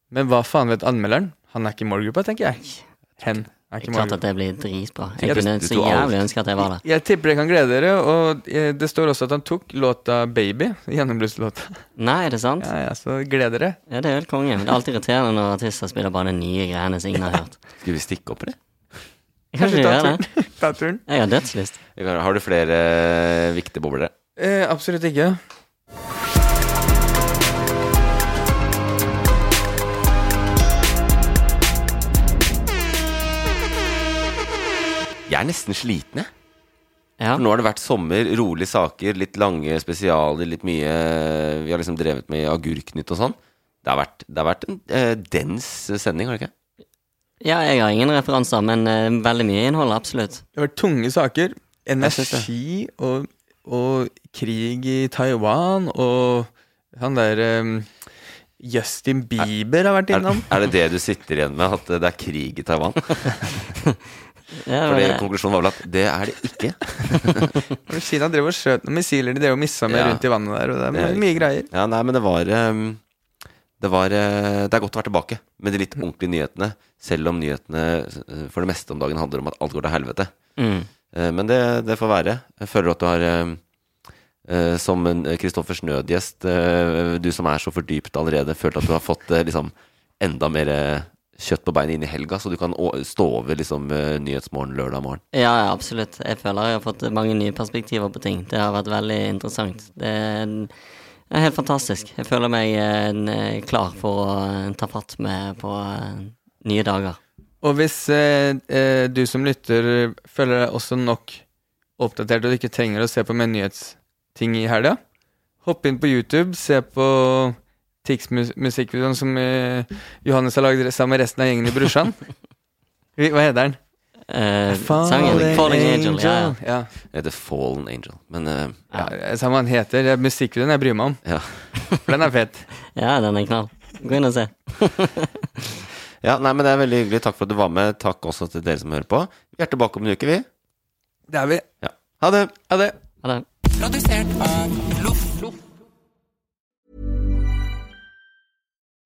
men hva faen vet anmelderen? Han er ikke i målgruppa, tenker jeg. Hen Klart at det blir dritbra. Jeg kunne så jævlig ønske at jeg var der. Jeg tipper dere kan glede dere, og eh, det står også at han tok låta 'Baby'. Gjennombruddslåta. Nei, er det sant? Ja, ja, så gled dere. Ja, det er helt konge. Det er alltid irriterende når artister spiller bare de nye greiene som ingen har hørt. Skal vi stikke opp, det? Kanskje vi gjør det? Ta turen. Jeg har dødslyst. Har du flere eh, viktige bobler? Eh, absolutt ikke. Jeg er nesten sliten, jeg. Ja. For nå har det vært sommer, rolige saker, litt lange spesialer, litt mye Vi har liksom drevet med Agurknytt og sånn. Det har vært, det har vært en eh, dens sending, har det ikke? ja, jeg har ingen referanser, men eh, veldig mye innhold, absolutt. Det har vært tunge saker. Energi og, og krig i Taiwan og han der um, Justin Bieber har vært Er, innom. er det det du sitter igjen med, at det er krig i Taiwan? Ja, For det, konklusjonen var vel at det er det ikke. Kina drev og skjøt noen missiler de drev og missa med Ja. rundt i vannet der. Og det er mye greier. Ja, nei, men det var ehm, Det var eh, Det er godt å være tilbake med de litt ordentlige nyhetene. Selv om nyhetene eh, for det meste om dagen handler om at alt går til helvete. mm. Eh, Men det, det får være. Jeg føler at du har Som en Kristoffers nødgjest, du som er så fordypt allerede, følt at du har fått liksom enda mer kjøtt på beinet inn i helga, så du kan stå over liksom eh, Nyhetsmorgen lørdag morgen. Ja, ja, absolutt. Jeg føler jeg har fått mange nye perspektiver på ting. Det har vært veldig interessant. Det er, helt fantastisk. Jeg føler meg eh, klar for å eh, ta fatt med på eh, nye dager. Og hvis eh, eh, du som lytter føler deg også nok oppdatert og du ikke trenger å se på mer nyhetsting i helga, hopp inn på YouTube, se på Tix-musikkvideoen som uh, Johannes har lagd sammen med resten av gjengen i Brorsan. Hva heter den? Fallen sangen Fallen Angel'. Ja, ja. ja. Det heter Fallen Angel. Men uh, ja. Samme hva den heter. Det er musikkvideoen jeg bryr meg om. ja. For den er fet. ja, den er knall. Gå inn og se. ja. Nei, men det er veldig hyggelig. Takk for at du var med. Takk også til dere som hører på. Vi er tilbake om en uke, vi. Det er vi. Ja. Ha det. Ha det. Ha det.